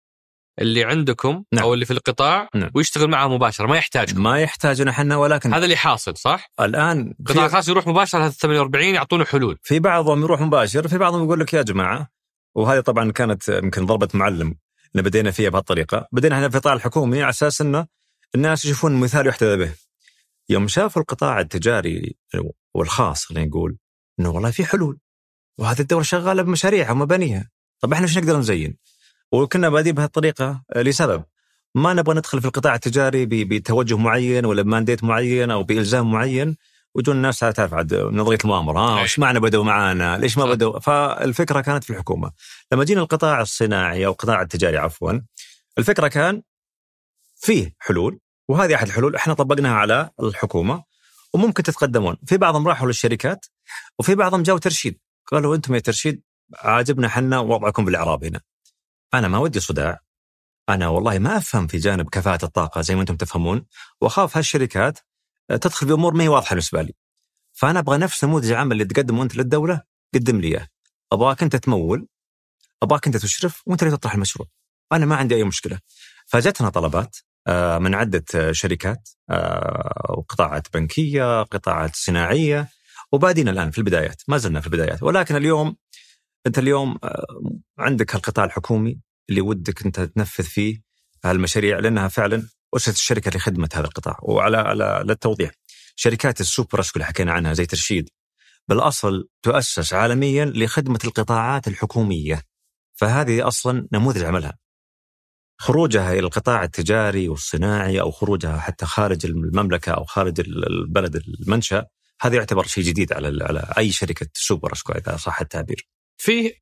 اللي عندكم نعم. أو اللي في القطاع نعم. ويشتغل معها مباشرة ما يحتاجكم ما يحتاجنا إحنا ولكن هذا اللي حاصل صح؟ الآن القطاع في, الخاص يروح مباشرة لل 48 يعطونه حلول في بعضهم يروح مباشر في بعضهم يقول لك يا جماعة وهذه طبعا كانت يمكن ضربة معلم اللي بدينا فيها بهالطريقة بدينا إحنا في القطاع الحكومي على أساس إنه الناس يشوفون مثال يحتذى به يوم شافوا القطاع التجاري والخاص خلينا نقول إنه والله في حلول وهذه الدولة شغالة بمشاريعها ومبانيها طب إحنا إيش نقدر نزين؟ وكنا بادين بهالطريقه لسبب ما نبغى ندخل في القطاع التجاري بتوجه معين ولا بمانديت معين أو بإلزام معين ويجون الناس تعرف عاد نظرية المؤامرة آه. إيش معنى بدوا معانا؟ ليش ما. بدوا؟ فالفكرة كانت في الحكومة. لما جينا القطاع الصناعي أو القطاع التجاري عفوا الفكرة كان فيه حلول وهذه أحد الحلول إحنا طبقناها على الحكومة وممكن تتقدمون، في بعضهم راحوا للشركات وفي بعضهم جاوا ترشيد، قالوا أنتم يا ترشيد عاجبنا حنا وضعكم بالإعراب هنا. أنا ما ودي صداع أنا والله ما أفهم في جانب كفاءة الطاقة زي ما أنتم تفهمون وأخاف هالشركات تدخل في امور ما هي واضحة بالنسبة لي. فأنا أبغى نفس نموذج العمل اللي تقدمه أنت للدولة قدم لي إياه. أبغاك أنت تمول أبغاك أنت تشرف وأنت اللي تطرح المشروع. أنا ما عندي أي مشكلة. فجتنا طلبات آه، من عدة شركات آه، وقطاعات بنكية، قطاعات صناعية وبادين الآن في البدايات، ما زلنا في البدايات، ولكن اليوم أنت اليوم آه، عندك هالقطاع الحكومي اللي ودك أنت تنفذ فيه هالمشاريع لأنها فعلا أسست الشركة لخدمة هذا القطاع، وعلى على للتوضيح شركات ال super ESCO اللي حكينا عنها زي ترشيد بالأصل تؤسس عالميا لخدمة القطاعات الحكومية. فهذه أصلا نموذج عملها. خروجها إلى القطاع التجاري والصناعي أو خروجها حتى خارج المملكة أو خارج البلد المنشأ هذا يعتبر شيء جديد على على أي شركة super ESCO إذا صح التعبير. في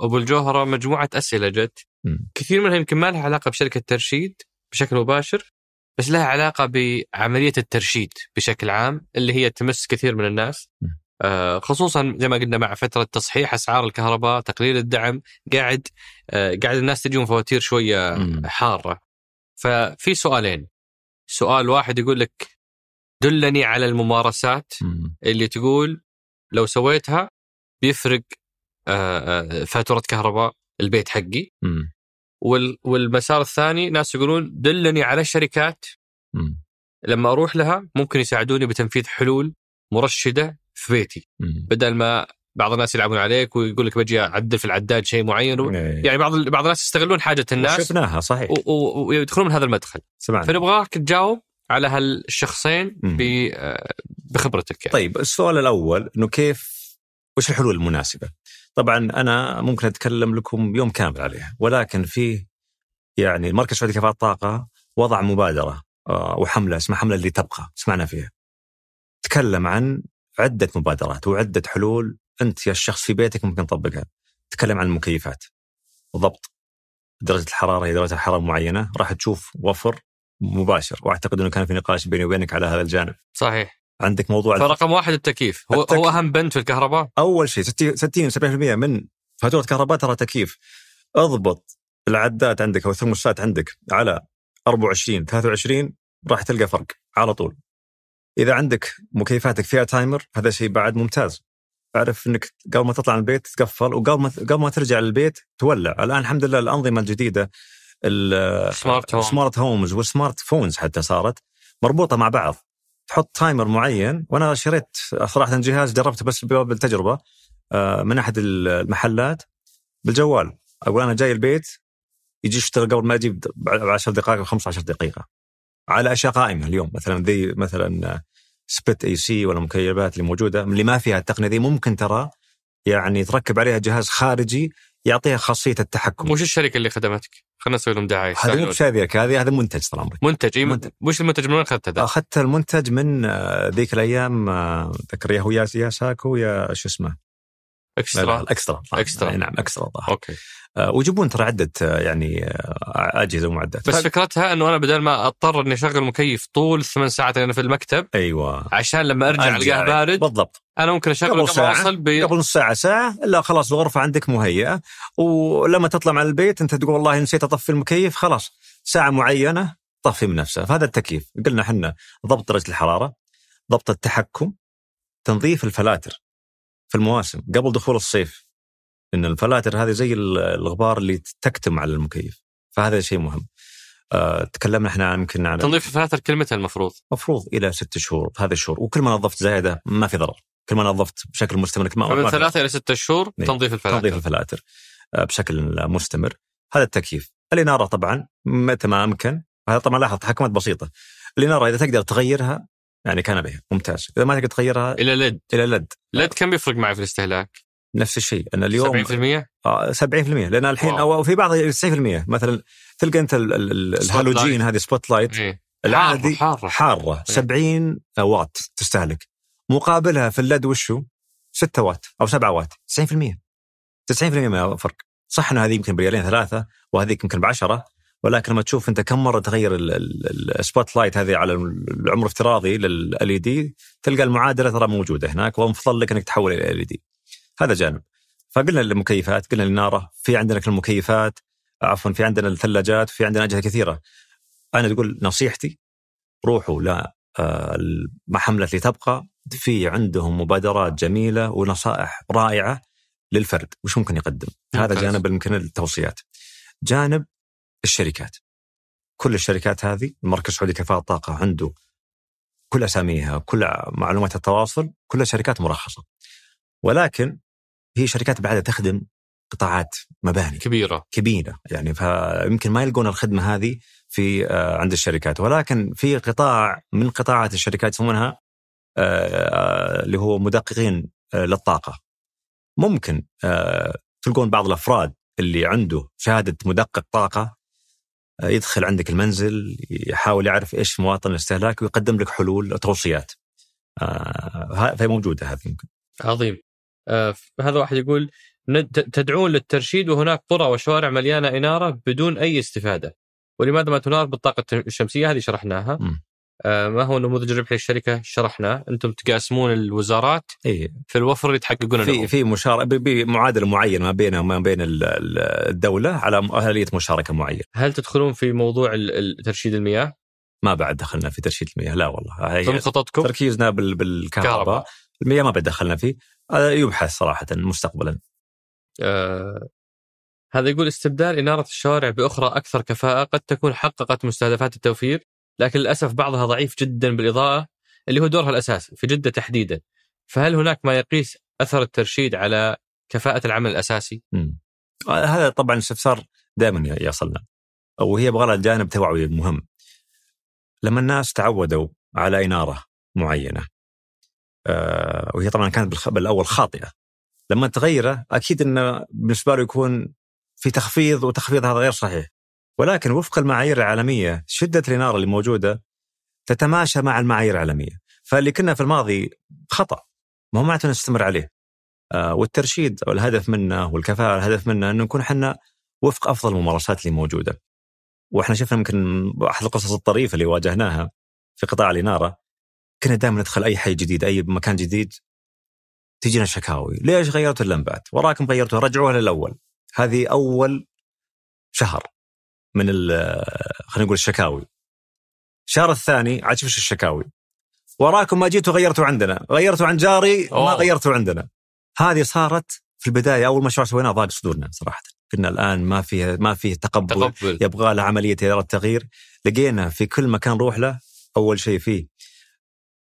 أبو الجوهرة مجموعة أسئلة جت. كثير منها يمكن ما لها علاقة بشركة ترشيد بشكل مباشر بس لها علاقة بعملية الترشيد بشكل عام اللي هي تمس كثير من الناس. آه، خصوصا زي ما قلنا مع فترة تصحيح أسعار الكهرباء تقليل الدعم قاعد آه، قاعد الناس تجيهم فواتير شوية. حارة ففي سؤالين سؤال واحد يقول لك دلني على الممارسات مم. اللي تقول لو سويتها بيفرق آه، آه، فاتورة كهرباء البيت حقي والمسار الثاني ناس يقولون دلني على شركات. لما أروح لها ممكن يساعدوني بتنفيذ حلول مرشدة في بيتي. بدل ما بعض الناس يلعبون عليك ويقول لك بجي أعدل في العداد شيء معين و... إيه. يعني بعض بعض الناس يستغلون حاجة الناس شفناها صحيح و- و- ويدخلون من هذا المدخل سمعنا فنبغاك تجاوب على هالشخصين بخبرتك يعني. طيب السؤال الأول إنه كيف وش الحلول المناسبة؟ طبعا أنا ممكن أتكلم لكم يوم كامل عليها ولكن في يعني المركز السعودي لكفاءة الطاقة وضع مبادرة آه، وحملة اسمها حملة اللي تبقى سمعنا فيها. تكلم عن عدة مبادرات وعدة حلول أنت يا الشخص في بيتك ممكن تطبقها. تكلم عن المكيفات وضبط درجة الحرارة هي درجة حراره معينه راح تشوف وفر مباشر وأعتقد إنه كان في نقاش بيني وبينك على هذا الجانب. صحيح. عندك موضوع فرقم واحد التكييف. هو, التكييف. هو أهم بند في الكهرباء؟ أول شيء 60 60 70% من فاتورة كهرباء ترى تكييف. اضبط العداد عندك أو الثرموستات عندك على 24 23 راح تلقى فرق على طول. إذا عندك مكيفاتك فيها timer هذا شيء بعد ممتاز. أعرف إنك قبل ما تطلع من البيت تقفل وقبل ما قبل ما ترجع للبيت تولع. الآن الحمد لله الأنظمة الجديدة ال- smart home. smart homes وال smart phones حتى صارت مربوطة مع بعض. تحط timer معين وأنا شريت صراحة جهاز جربته بس بالتجربه آه، من أحد المحلات بالجوال. أقول أنا جاي البيت يجي يشتغل قبل ما أجي ب 10 دقائق أو 15 دقيقة. على أشياء قائمة اليوم مثلا ذي مثلا split AC ولا المكيفات اللي موجودة اللي ما فيها التقنية ذي ممكن ترى يعني تركب عليها جهاز خارجي يعطيها خاصية التحكم وش الشركة اللي خدمتك؟ خلينا نسوي لهم دعاية هذا مو. بشاذيك هذه هذا منتج طال عمرك منتج إيه منتج. وش المنتج من وين أخذته ذا؟ اخذت المنتج من آه، ذيك الأيام آه، ذكر يا هو يا ساكو يا شو اسمه اكسترا اكسترا إكسترا. أي نعم اكسترا الظاهر okay. آه، ويجيبون ترى عدة آه، يعني آه، أجهزة ومعدات. بس ف- فكرتها إنه أنا بدل ما أضطر إني أشغل مكيف طول الثمان ساعات اللي أنا في المكتب أيوه. عشان لما أرجع ألقاه بارد بالضبط. أنا ممكن اشغل قبل قبل ساعة. اوصل ب... قبل نص ساعة ساعة لا خلاص الغرفة عندك مهيئة ولما تطلع من البيت أنت تقول والله نسيت أطفي المكيف خلاص ساعة معينة طفي من نفسه. فهذا التكييف. قلنا إحنا ضبط درجه الحرارة ضبط التحكم تنظيف الفلاتر. في المواسم قبل دخول الصيف لأن الفلاتر هذه زي ال- الغبار اللي تكتم على المكيف فهذا شيء مهم. آه، تكلمنا إحنا يمكن عن تنظيف الفلاتر كلمتها المفروض. مفروض إلى ست شهور هذا الشهور. وكل ما نظفت زايدة ما في ضرر. كل ما نظفت بشكل مستمر ما ما في ثلاثة إلى ستة شهور إيه. تنظيف الفلاتر. تنظيف الفلاتر آه، بشكل مستمر. هذا التكييف. الإنارة طبعا متى ما أمكن. هذا طبعا لاحظ تحكمات بسيطة. الإنارة إذا تقدر تغيرها يعني كان بها ممتاز. إذا ما تقدر تغيرها إلى LED. إلى LED LED كم بيفرق معي في الاستهلاك؟ نفس الشيء. ان اليوم 70% آه، 70% لأن الحين wow. أو في بعض 90% مثلا تلقى أنت ال- ال- الهالوجين. هذه spot light إيه. العادي حارة حارة. إيه. 70 واط تستهلك. مقابلها في ال LED وشو؟ 6 واط أو 7 واط. 90% 90% ما فرق صح ان هذه يمكن بريالين ثلاثة وهذيك يمكن بعشرة. ولكن لما تشوف انت كم مرة تغير ال- ال- ال spot light هذه على العمر افتراضي لل LED تلقى المعادلة ترى موجودة هناك ومفضل لك إنك تحول إلى ال LED هذا جانب. فقلنا المكيفات قلنا الإنارة في عندنا المكيفات عفوا في عندنا الثلاجات في عندنا أجهزة كثيرة. أنا تقول نصيحتي روحوا ل آه، محملة لتبقى في عندهم مبادرات جميلة ونصائح رائعة للفرد. وش ممكن يقدم؟ هذا. جانب يمكن التوصيات. جانب الشركات. كل الشركات هذه المركز السعودي لكفاءة الطاقة عنده كل أساميها كل معلومات التواصل كلها شركات مرخصة. ولكن هي شركات بعدها تخدم قطاعات مباني. كبيرة. كبيرة. يعني فيمكن ما يلقون الخدمة هذه في آه، عند الشركات. ولكن في قطاع من قطاعات الشركات يسمونها آه، اللي هو مدققين آه، للطاقة. ممكن آه، تلقون بعض الأفراد اللي عنده شهادة مدقق طاقة آه، يدخل عندك المنزل يحاول يعرف إيش مواطن الاستهلاك ويقدم لك حلول وتوصيات آه، فهي موجودة هذه يمكن. عظيم. آه هذا واحد يقول تدعون للترشيد وهناك قرى وشوارع مليانة إنارة بدون أي استفادة. ولماذا ما تنار بالطاقة الشمسية؟ هذه شرحناها. مم. آه ما هو نموذج الربح للشركة شرحناه أنتم تقاسمون الوزارات. اي في الوفر اللي تحققونه في في مشاركه بمعادله معينه ما بينها وما بين ال- ال- الدولة على اليه مشاركة معينة. هل تدخلون في موضوع ترشيد المياه؟ ما بعد دخلنا في ترشيد المياه لا والله. هي ضمن خططكم؟ تركيزنا بال- بالكهرباء. كهرباء. المياه ما بعد دخلنا فيه. هذا يبحث صراحة مستقبلا. آه هذا يقول استبدال إنارة الشوارع بأخرى أكثر كفاءة قد تكون حققت مستهدفات التوفير. لكن للأسف بعضها ضعيف جدا بالإضاءة اللي هو دورها الأساسي في جدة تحديدا فهل هناك ما يقيس أثر الترشيد على كفاءة العمل الأساسي؟ مم. هذا طبعا استفسار دائما يصلنا وهي يبغى لها جانب توعوي مهم لما الناس تعودوا على إنارة معينة آه وهي طبعا كانت بالأول خاطئة لما تغيره أكيد انه بالنسبة له يكون في تخفيض وتخفيض هذا غير صحيح ولكن وفق المعايير العالمية شدة الاناره اللي موجودة تتماشى مع المعايير العالمية فاللي كنا في الماضي خطأ ما هو معناته نستمر عليه آه، والترشيد أو الهدف منه والكفاءة الهدف منه إنه نكون إحنا وفق أفضل الممارسات اللي موجودة. وإحنا شفنا يمكن أحد القصص الطريفة اللي واجهناها في قطاع الاناره كنا دائما ندخل أي حي جديد أي مكان جديد تجينا شكاوي، ليش غيرتوا اللمبات؟ وراكم غيرتوها رجعوها للأول. هذه أول شهر من ال- خلينا نقول الشكاوي. الشهر الثاني عاد شوف الشكاوي. وراكم ما جيتوا غيرتوا عندنا، غيرتوا عن جاري ما أوه. غيرتوا عندنا. هذه صارت في البداية أول مشروع سويناه ضاق صدورنا صراحة قلنا الآن ما فيه ما فيه تقبل تقبل يبغى له عملية اداره تغيير لقينا في كل مكان نروح له أول شيء فيه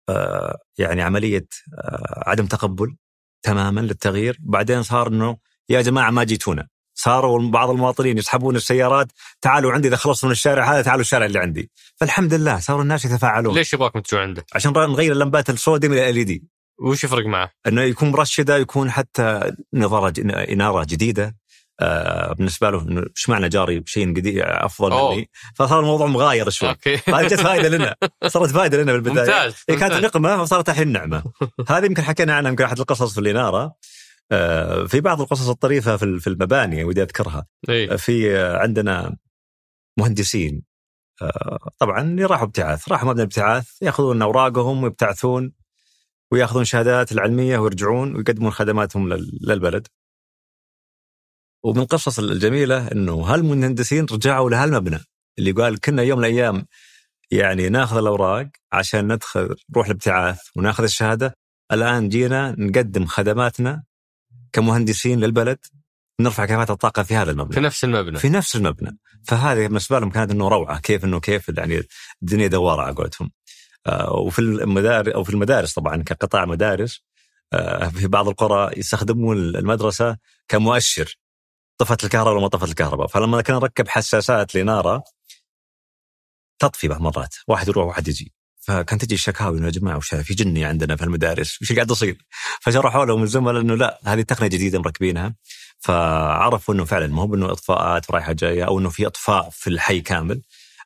آه يعني عملية آه عدم تقبل تماما للتغيير بعدين صار إنه يا جماعة ما جيتونا صاروا بعض المواطنين يسحبون السيارات تعالوا عندي إذا خلصت من الشارع هذا تعالوا الشارع اللي عندي. فالحمد لله صاروا الناس يتفاعلون. ليش يبغاكم تجوا عنده؟ عشان نغير اللمبات الصوديوم إلى ال دي. وش يفرق معه؟ إنه يكون مرشدة يكون حتى نظارة إنارة جديدة. آه بالنسبة له إنه إيش معنى جاري؟ بشيء جديد أفضل أوه. مني. فصار الموضوع مغاير شوي. أوكي. هذه جت فائده لنا. صارت فائده لنا بالبداية. ممتاز هي كانت ممتاز. نقمة وصارت الحين نعمة. هذه يمكن حكينا عنها يمكن أحد القصص في الإنارة. في بعض القصص الطريفة في في المباني ودي أذكرها. إيه. في عندنا مهندسين آه، طبعا راحوا ابتعاث. راحوا مبنى الابتعاث يأخذون أوراقهم ويبتعثون ويأخذون شهادات العلمية ويرجعون ويقدمون خدماتهم لل- للبلد. ومن القصص الجميلة إنه هالمهندسين رجعوا لهالمبنى اللي قال كنا يوم من الأيام يعني ناخذ الأوراق عشان ندخل نروح الابتعاث وناخذ الشهادة. الآن جينا نقدم خدماتنا كمهندسين للبلد نرفع كفاءة الطاقة في هذا المبنى. في نفس المبنى. في نفس المبنى. فهذه بالنسبة لهم كانت إنه روعة كيف إنه كيف يعني الدنيا دوارة على قولتهم. آه، وفي المدارس أو في المدارس طبعا كقطاع مدارس آه، في بعض القرى يستخدمون المدرسة كمؤشر. طفت الكهرباء ولا ما طفت الكهرباء. فلما كان نركب حساسات لنارة تطفي بعض مرات. واحد يروح واحد يجي. فكانت تجي الشكاوي إنه يا جماعة وش في جني عندنا في المدارس؟ وش قاعد يصير؟ فشرحوا لهم الزملاء إنه لا هذه تقنية جديدة مركبينها. فعرفوا إنه فعلا ما هو انه إطفاءات رايحة جاية أو إنه في إطفاء في الحي كامل.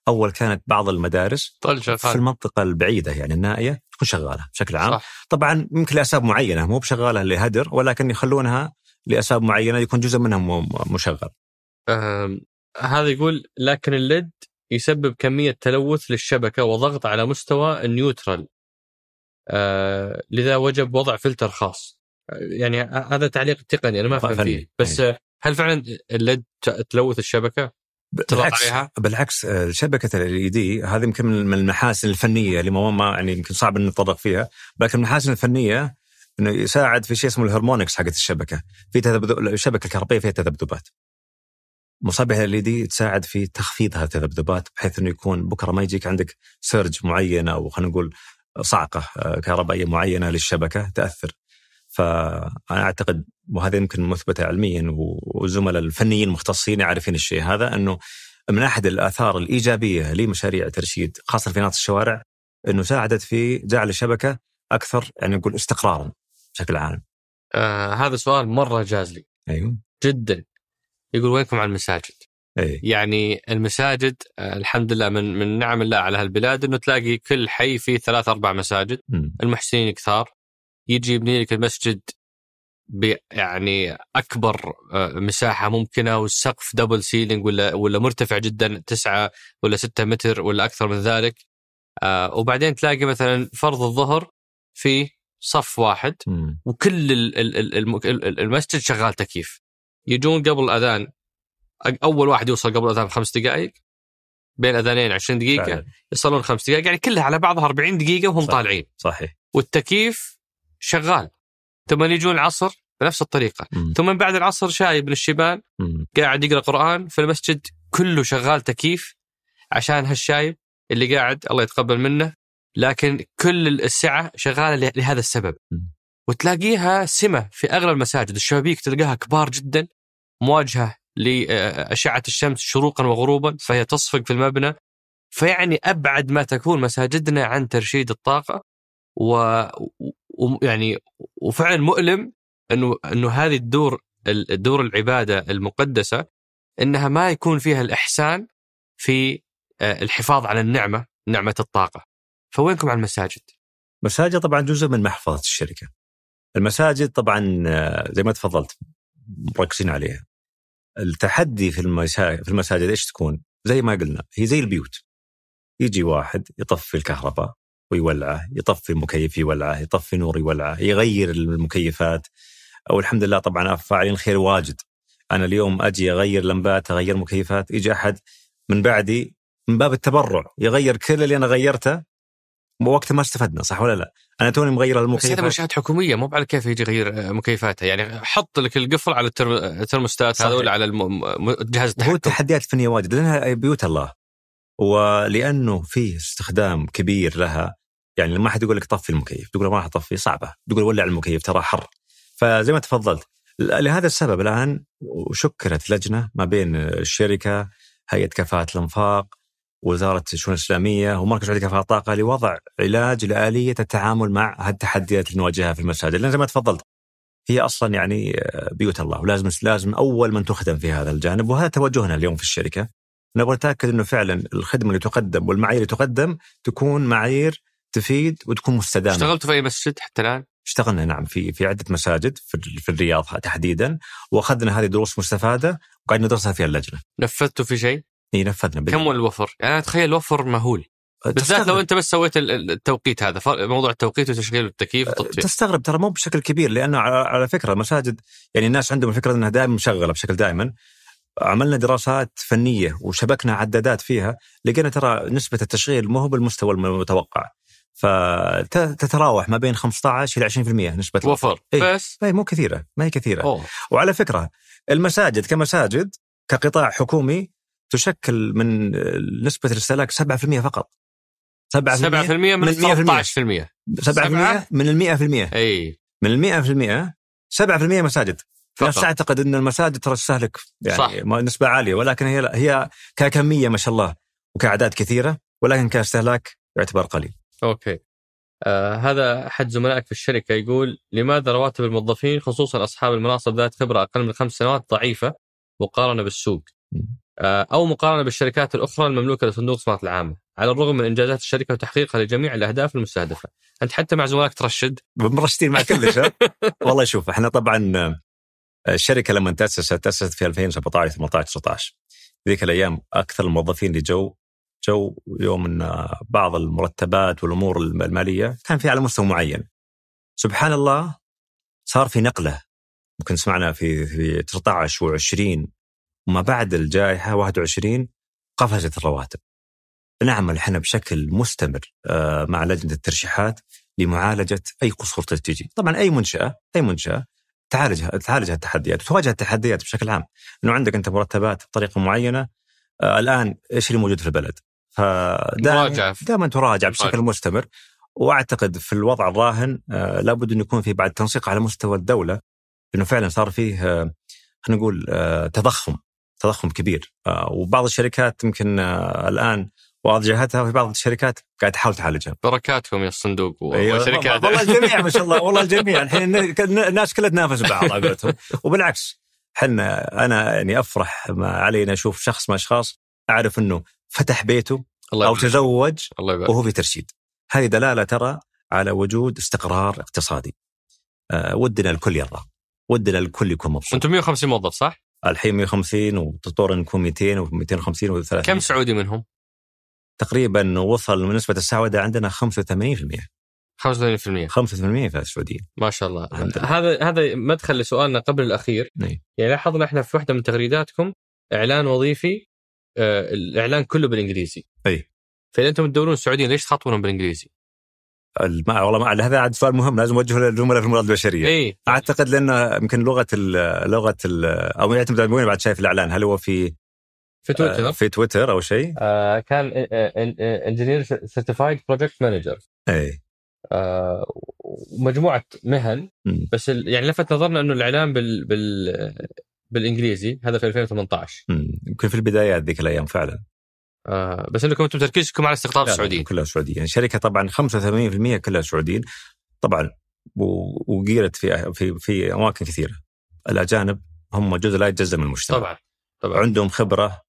أول كانت بعض المدارس طول في المنطقة البعيدة يعني النائية تكون شغالة بشكل عام. صح. طبعا يمكن لأسباب معينة مو بشغالة لهدر ولكن يخلونها لأسباب معينة يكون جزء منها مشغل. آم، هذا يقول لكن ال LED يسبب كمية تلوث للشبكة وضغط على مستوى ال neutral آه لذا وجب وضع فلتر خاص يعني هذا تعليق تقني أنا ما. افهم فيه بس آه، هل فعلا ال LED تلوث الشبكة؟ بالعكس عليها؟ بالعكس آه، شبكة LED هذه يمكن من المحاسن الفنية اللي ما ما- يعني يمكن صعب إن نتطرق فيها لكن المحاسن الفنية إنه يساعد في شيء اسمه ال harmonics حقت الشبكة في تذبذب الشبكه الكهربائيه فيها تذبذبات مصابيح LED تساعد في تخفيض هذه التذبذبات بحيث إنه يكون بكرة ما يجيك عندك surge معينة أو خلينا نقول صعقة آه، كهربائية معينة للشبكة تأثر. فأنا أعتقد وهذا يمكن مثبتة علميا والزملاء الفنيين المختصين عارفين الشيء هذا إنه من أحد الآثار الإيجابية لمشاريع ترشيد خاصة في ناطق الشوارع إنه ساعدت في جعل الشبكة أكثر يعني نقول استقرارا بشكل عام. آه هذا سؤال مرة جاز لي. أيوه. جدا. يقول وينكم على المساجد؟ اي يعني المساجد آه الحمد لله من من نعم الله على هالبلاد إنه تلاقي كل حي فيه ثلاث أربع مساجد مم. المحسنين كثار يجي يبني لك المسجد يعني أكبر آه، مساحة ممكنة والسقف double ceiling ولا ولا مرتفع جدا تسعة ولا ستة متر ولا أكثر من ذلك آه، وبعدين تلاقي مثلا فرض الظهر في صف واحد. وكل ال- ال- ال- الم- ال- المسجد شغال تكييف يجون قبل الاذان أول واحد يوصل قبل الاذان بخمس دقائق بين أذانين 20 دقيقة فعلا. يصلون خمس دقائق يعني كلها على بعضها 40 دقيقة وهم صح. طالعين صحيح والتكييف شغال ثم يجون العصر بنفس الطريقة مم. ثم بعد العصر شايب بن الشيبان مم. قاعد يقرأ قرآن في المسجد كله شغال تكييف عشان هالشايب اللي قاعد الله يتقبل منه لكن كل السعة شغالة له- لهذا السبب مم. وتلاقيها سمة في اغلب المساجد الشبابيك تلقاها كبار جدا مواجهة لأشعة الشمس شروقا وغروبا فهي تصفق في المبنى. فيعني أبعد ما تكون مساجدنا عن ترشيد الطاقة ويعني وفعلا مؤلم إنه إنه هذه الدور الدور العبادة المقدسة إنها ما يكون فيها الإحسان في آه، الحفاظ على النعمة نعمة الطاقة. فوينكم على المساجد؟ مساجد طبعا جزء من محفظة الشركة. المساجد طبعا آه، زي ما تفضلت مركزين عليها. التحدي في المساجد في المساجد إيش تكون؟ زي ما قلنا هي زي البيوت. يجي واحد يطفي الكهرباء ويولعه، يطفي مكيف يولعه، يطفي نور يولعه، يغير المكيفات أو الحمد لله طبعا فاعلين الخير واجد. أنا اليوم أجي أغير لمبات، أغير مكيفات، يجي أحد من بعدي من باب التبرع يغير كل اللي أنا غيرته وقت ما استفدنا صح ولا لا؟ أنا توني مغير بس هذا المكيفات منشات حكومية مو على كيف يجي يغير آه، مكيفاتها يعني حط لك القفل على الترم- الترموستات ولا على الم- م- جهاز هو التحكم. التحديات الفنيه واجد لأنها بيوت الله. ولأنه فيه استخدام كبير لها. يعني لما حد يقول لك طفي المكيف تقول ما راح أطفي صعبة. تقول ولع المكيف ترى حر. فزي ما تفضلت. لهذا السبب الآن شكلت لجنة ما بين الشركة هيئة كفاءة الأنفاق وزارة الشؤون الإسلامية ومركز السعودي كفاءه الطاقه لوضع علاج لآلية التعامل مع هالتحديات اللي نواجهها في المساجد لأن زي ما تفضلت هي أصلا يعني بيوت الله ولازم لازم أول من تخدم في هذا الجانب وهذا توجهنا اليوم في الشركة نبغى نتأكد إنه فعلا الخدمة اللي تقدم والمعايير اللي تقدم تكون معايير تفيد وتكون مستدامة اشتغلتوا في أي مسجد حتى الآن؟ اشتغلنا نعم في في عدة مساجد في, في الرياض تحديدا وأخذنا هذه دروس مستفادة وقاعد ندرسها في اللجنة. نفذتوا في شيء؟ اي نفذنا كم الوفر؟ يعني أنا اتخيل الوفر مهول. بالذات لو أنت بس سويت التوقيت هذا موضوع التوقيت وتشغيل التكييف والتطفئه تستغرب ترى مو بشكل كبير لأنه على فكرة المساجد يعني الناس عندهم الفكرة إنها دائما مشغلة بشكل دائما. عملنا دراسات فنية وشبكنا عدادات فيها لقينا ترى نسبة التشغيل مو هو بالمستوى المتوقع. فتتراوح ما بين 15 إلى 20% نسبة وفر. إيه؟ بس؟ مو كثيرة ما هي كثيرة. أوه. وعلى فكرة المساجد كمساجد كقطاع حكومي تشكل من نسبة الاستهلاك 7% فقط. 7% 7% من 13% 7% من ال 100% أي. من ال 100% 7% مساجد. في ناس تعتقد إن المساجد ترى تستهلك يعني صح. نسبة عالية ولكن هي هي ككمية ما شاء الله وكأعداد كثيرة ولكن كاستهلاك يعتبر قليل. أوكي. آه هذا أحد زملائك في الشركة يقول لماذا رواتب الموظفين خصوصا أصحاب المناصب ذات خبرة أقل من خمس سنوات ضعيفة مقارنة بالسوق؟ آه أو مقارنة بالشركات الأخرى المملوكة لصندوق الاستثمارات العامة، على الرغم من إنجازات الشركة وتحقيقها لجميع الأهداف المستهدفة. أنت حتى مع زملائك ترشد؟ مرشدين مع كلش والله شوف إحنا طبعا الشركة لما تأسست تأسست في 2017 18 19 ذيك الأيام أكثر الموظفين اللي جو جو يوم إن بعض المرتبات والأمور المالية كان في على مستوى معين. سبحان الله صار في نقلة ممكن سمعنا في في 19 و20 وما بعد الجائحة 21 قفزت الرواتب. نعمل إحنا بشكل مستمر آه، مع لجنة الترشيحات لمعالجة أي قصور تجي، طبعا أي منشأة أي منشأة تعالج تعالج التحديات وتواجه التحديات بشكل عام. إنه عندك أنت مرتبات بطريقة معينة آه الآن إيش اللي موجود في البلد؟ فدائما دائما تراجع بشكل مستمر. وأعتقد في الوضع الراهن آه لابد انه يكون في بعد تنسيق على مستوى الدولة إنه فعلا صار فيه آه خلينا نقول آه تضخم تضخم كبير آه وبعض الشركات يمكن آه الآن واواجهتها وفي بعض الشركات قاعد تحاول تعالجها. بركاتكم يا الصندوق والشركات أيوة والله الجميع ما شاء الله والله الجميع الحين الناس كلها تنافس بعض على قولتهم وبالعكس إحنا أنا يعني أفرح ما علينا أشوف شخص من الاشخاص أعرف إنه فتح بيته الله أو تزوج الله وهو في ترشيد. هذه دلالة ترى على وجود استقرار اقتصادي. أه ودنا الكل يرضى. ودنا الكل يكون مبسوط. أنتم 150 موظف صح؟ الحين 150 وتطور نكون 200 و250 و300 كم سعودي منهم؟ تقريبا وصل نسبة السعودة عندنا 85% 85% 85% في السعودية. ما شاء الله. هذا هذا مدخل لسؤالنا قبل الأخير. نعم. يعني لاحظنا إحنا في واحدة من تغريداتكم إعلان وظيفي آه الإعلان كله بالإنجليزي. أي. فإذا أنتم تدورون السعوديين ليش تخاطبونهم بالإنجليزي؟ ما والله ما هذا عاد سؤال مهم لازم أوجهه للزملاء في الموارد البشرية. اي أعتقد لأنه يمكن لغة ال لغة ال أو يعتمد على وين بعد شايف الإعلان. هل هو في في تويتر؟ آه في تويتر أو شيء؟ آه كان engineer certified project manager اي آه مجموعة مهن م. بس يعني لفت نظرنا إنه الإعلان بال بال بالإنجليزي هذا في 2018 يمكن في البدايات ذيك الأيام فعلا. آه بس انكم أنتم تركيزكم على استقطاب السعوديين كلها سعوديين يعني الشركة طبعا 85% كلها سعوديين. طبعا وقيرت في في في أماكن كثيرة. الأجانب هم جزء لا يتجزأ من المجتمع. طبعا طبعا. عندهم خبرة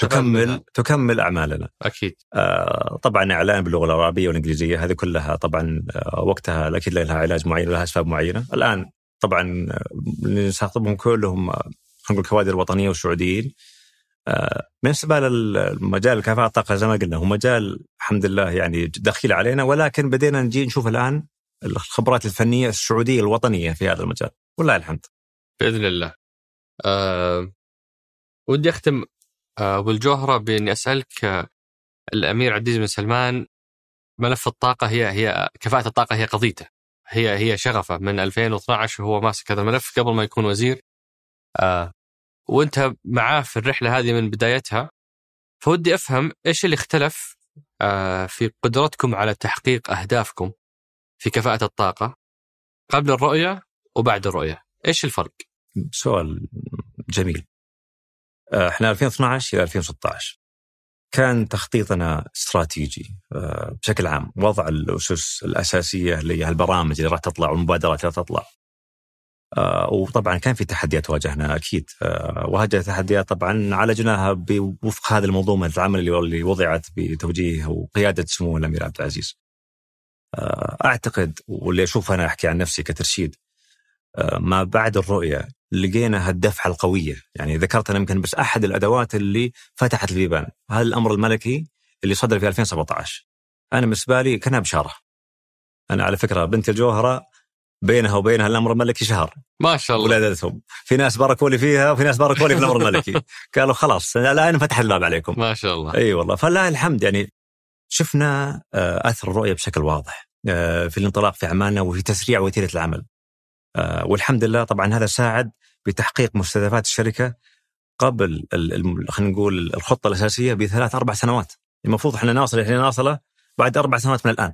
تكمل تكمل أعمالنا. أكيد. آه طبعا إعلان باللغة العربية والإنجليزية هذه كلها طبعا آه وقتها أكيد لها علاج معين ولها أسباب معينة. الآن طبعا اللي نستخدمهم كلهم خلينا نقول كوادر وطنيه وسعوديين آه بالنسبة للمجال كفاءة الطاقة زي ما قلنا هو مجال الحمد لله يعني دخيل علينا ولكن بدينا نجي نشوف الآن الخبرات الفنية السعودية الوطنية في هذا المجال. والله الحمد. بإذن الله. أه ودي أختم أبو الجوهرة بإني أسألك آه، الأمير عزيز بن سلمان ملف الطاقة هي هي كفاءة الطاقة هي قضيته. هي هي شغفه. من 2012 وهو ماسك هذا الملف قبل ما يكون وزير. آه وانت معاه في الرحلة هذه من بدايتها فودي أفهم إيش اللي اختلف آه في قدرتكم على تحقيق أهدافكم في كفاءة الطاقة قبل الرؤية وبعد الرؤية. إيش الفرق؟ سؤال جميل. آه، إحنا 2012 إلى 2016 كان تخطيطنا استراتيجي آه، بشكل عام. وضع الأسس الأساسية اللي هي البرامج اللي راح تطلع والمبادرات اللي راح تطلع. وطبعا كان في تحديات واجهنا أكيد وهذه التحديات طبعا عالجناها بوفق هذه المنظومة العمل اللي وضعت بتوجيه وقيادة سمو الأمير عبد العزيز. آه، أعتقد واللي أشوف أنا أحكي عن نفسي كترشيد آه، ما بعد الرؤية لقينا هالدفعه القوية، يعني ذكرت أنا يمكن بس أحد الأدوات اللي فتحت البيبان، هذا الأمر الملكي اللي صدر في 2017. أنا بالنسبة لي كانها بشارة. أنا على فكرة بنت الجوهرة بينها وبينها الأمر الملكي شهر. ما شاء الله. ولادتهم. في ناس باركوا لي فيها وفي ناس باركوا لي في الأمر الملكي. قالوا خلاص الآن فتح الباب عليكم. ما شاء الله. أي والله. فلله الحمد يعني شفنا آه، أثر الرؤية بشكل واضح آه، في الانطلاق في أعمالنا وفي تسريع وتيرة العمل. آه، والحمد لله طبعا هذا ساعد بتحقيق مستهدفات الشركة قبل خلينا نقول الخطة الأساسية بثلاث أربع سنوات. المفروض إحنا نصل إحنا ناصلة بعد أربع سنوات من الآن.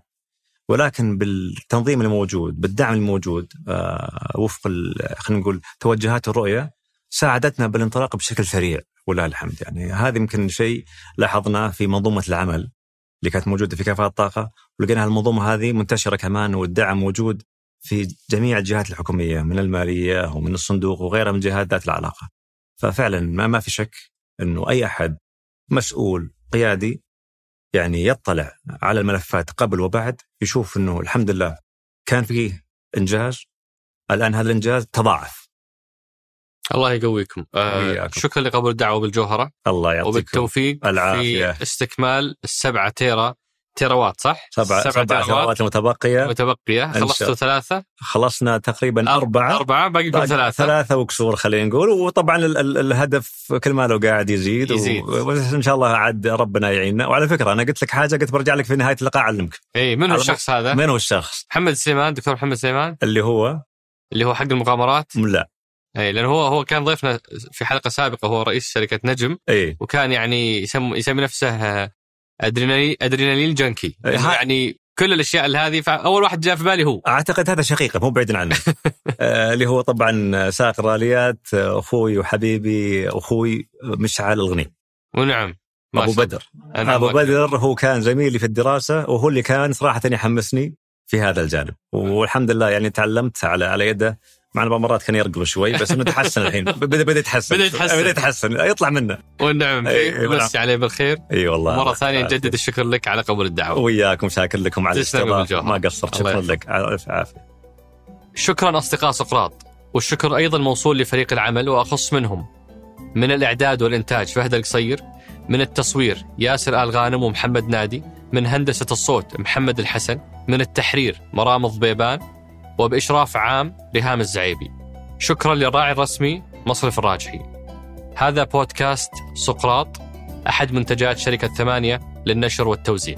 ولكن بالتنظيم الموجود بالدعم الموجود آه، وفق خلينا نقول توجهات الرؤية ساعدتنا بالانطلاق بشكل سريع ولله الحمد يعني هذا يمكن شيء لاحظناه في منظومة العمل اللي كانت موجودة في كفاءه الطاقة ولقينا المنظومه هذه منتشرة كمان والدعم موجود في جميع الجهات الحكومية من المالية ومن الصندوق وغيرها من جهات ذات العلاقة. ففعلا ما ما في شك إنه أي أحد مسؤول قيادي يعني يطلع على الملفات قبل وبعد يشوف إنه الحمد لله كان فيه إنجاز. الآن هذا الإنجاز تضاعف. الله يقويكم. آه شكرا لقبول الدعوة بالجوهرة. الله يعطيكم وبالتوفيق العافية. في استكمال السبعة تيرا تيراوات صح؟ سبعة سبعة, تيراوات المتبقية متبقية. خلصتوا ثلاثة؟ خلصنا تقريبا أربعة. أربعة. باقي لكم ثلاثة. ثلاثة وكسور خلينا نقول. وطبعا ال ال الهدف كل ما لو قاعد يزيد, يزيد. وإن شاء الله عاد ربنا يعيننا. وعلى فكرة أنا قلت لك حاجة قلت برجع لك في نهاية اللقاء أعلمك. إي من هو الشخص هذا؟ من هو الشخص؟ محمد سليمان دكتور محمد سليمان. اللي هو؟ اللي هو حق المغامرات؟ لا. إي لأنه هو هو كان ضيفنا في حلقة سابقة هو رئيس شركة نجم. إي. وكان يعني يسمي يسمي نفسه أدرينالين ادرينالين جنكي يعني كل الأشياء هذه اول واحد جاء في بالي هو. أعتقد هذا شقيقة مو بعيد عنه. آه اللي هو طبعا سائق الراليات أخوي وحبيبي أخوي مشعل الغني. ونعم. أبو بدر. أبو بدر هو كان زميلي في الدراسة وهو اللي كان صراحة يحمسني في هذا الجانب. والحمد لله يعني تعلمت على على يده مع إنه مرات كان يرقل شوي بس إنه تحسن الحين. بدا بدأ يتحسن. بدأ يتحسن. بدأ يتحسن. يطلع منه. والنعم. مسي عليه بالخير. اي والله. مرة ثانية نجدد الشكر لك على قبول الدعوة. وياكم شاكر لكم على الاستضافة. ما قصرت. شكرا لك. الف عافية. شكرا أصدقاء سقراط. والشكر أيضا موصول لفريق العمل وأخص منهم. من الإعداد والإنتاج فهد القصير. من التصوير ياسر آل غانم ومحمد نادي. من هندسة الصوت محمد الحسن. من التحرير مرامض بيبان وبإشراف عام ريهام الزعيبي. شكرا للراعي الرسمي مصرف الراجحي. هذا بودكاست سقراط أحد منتجات شركة ثمانية للنشر والتوزيع.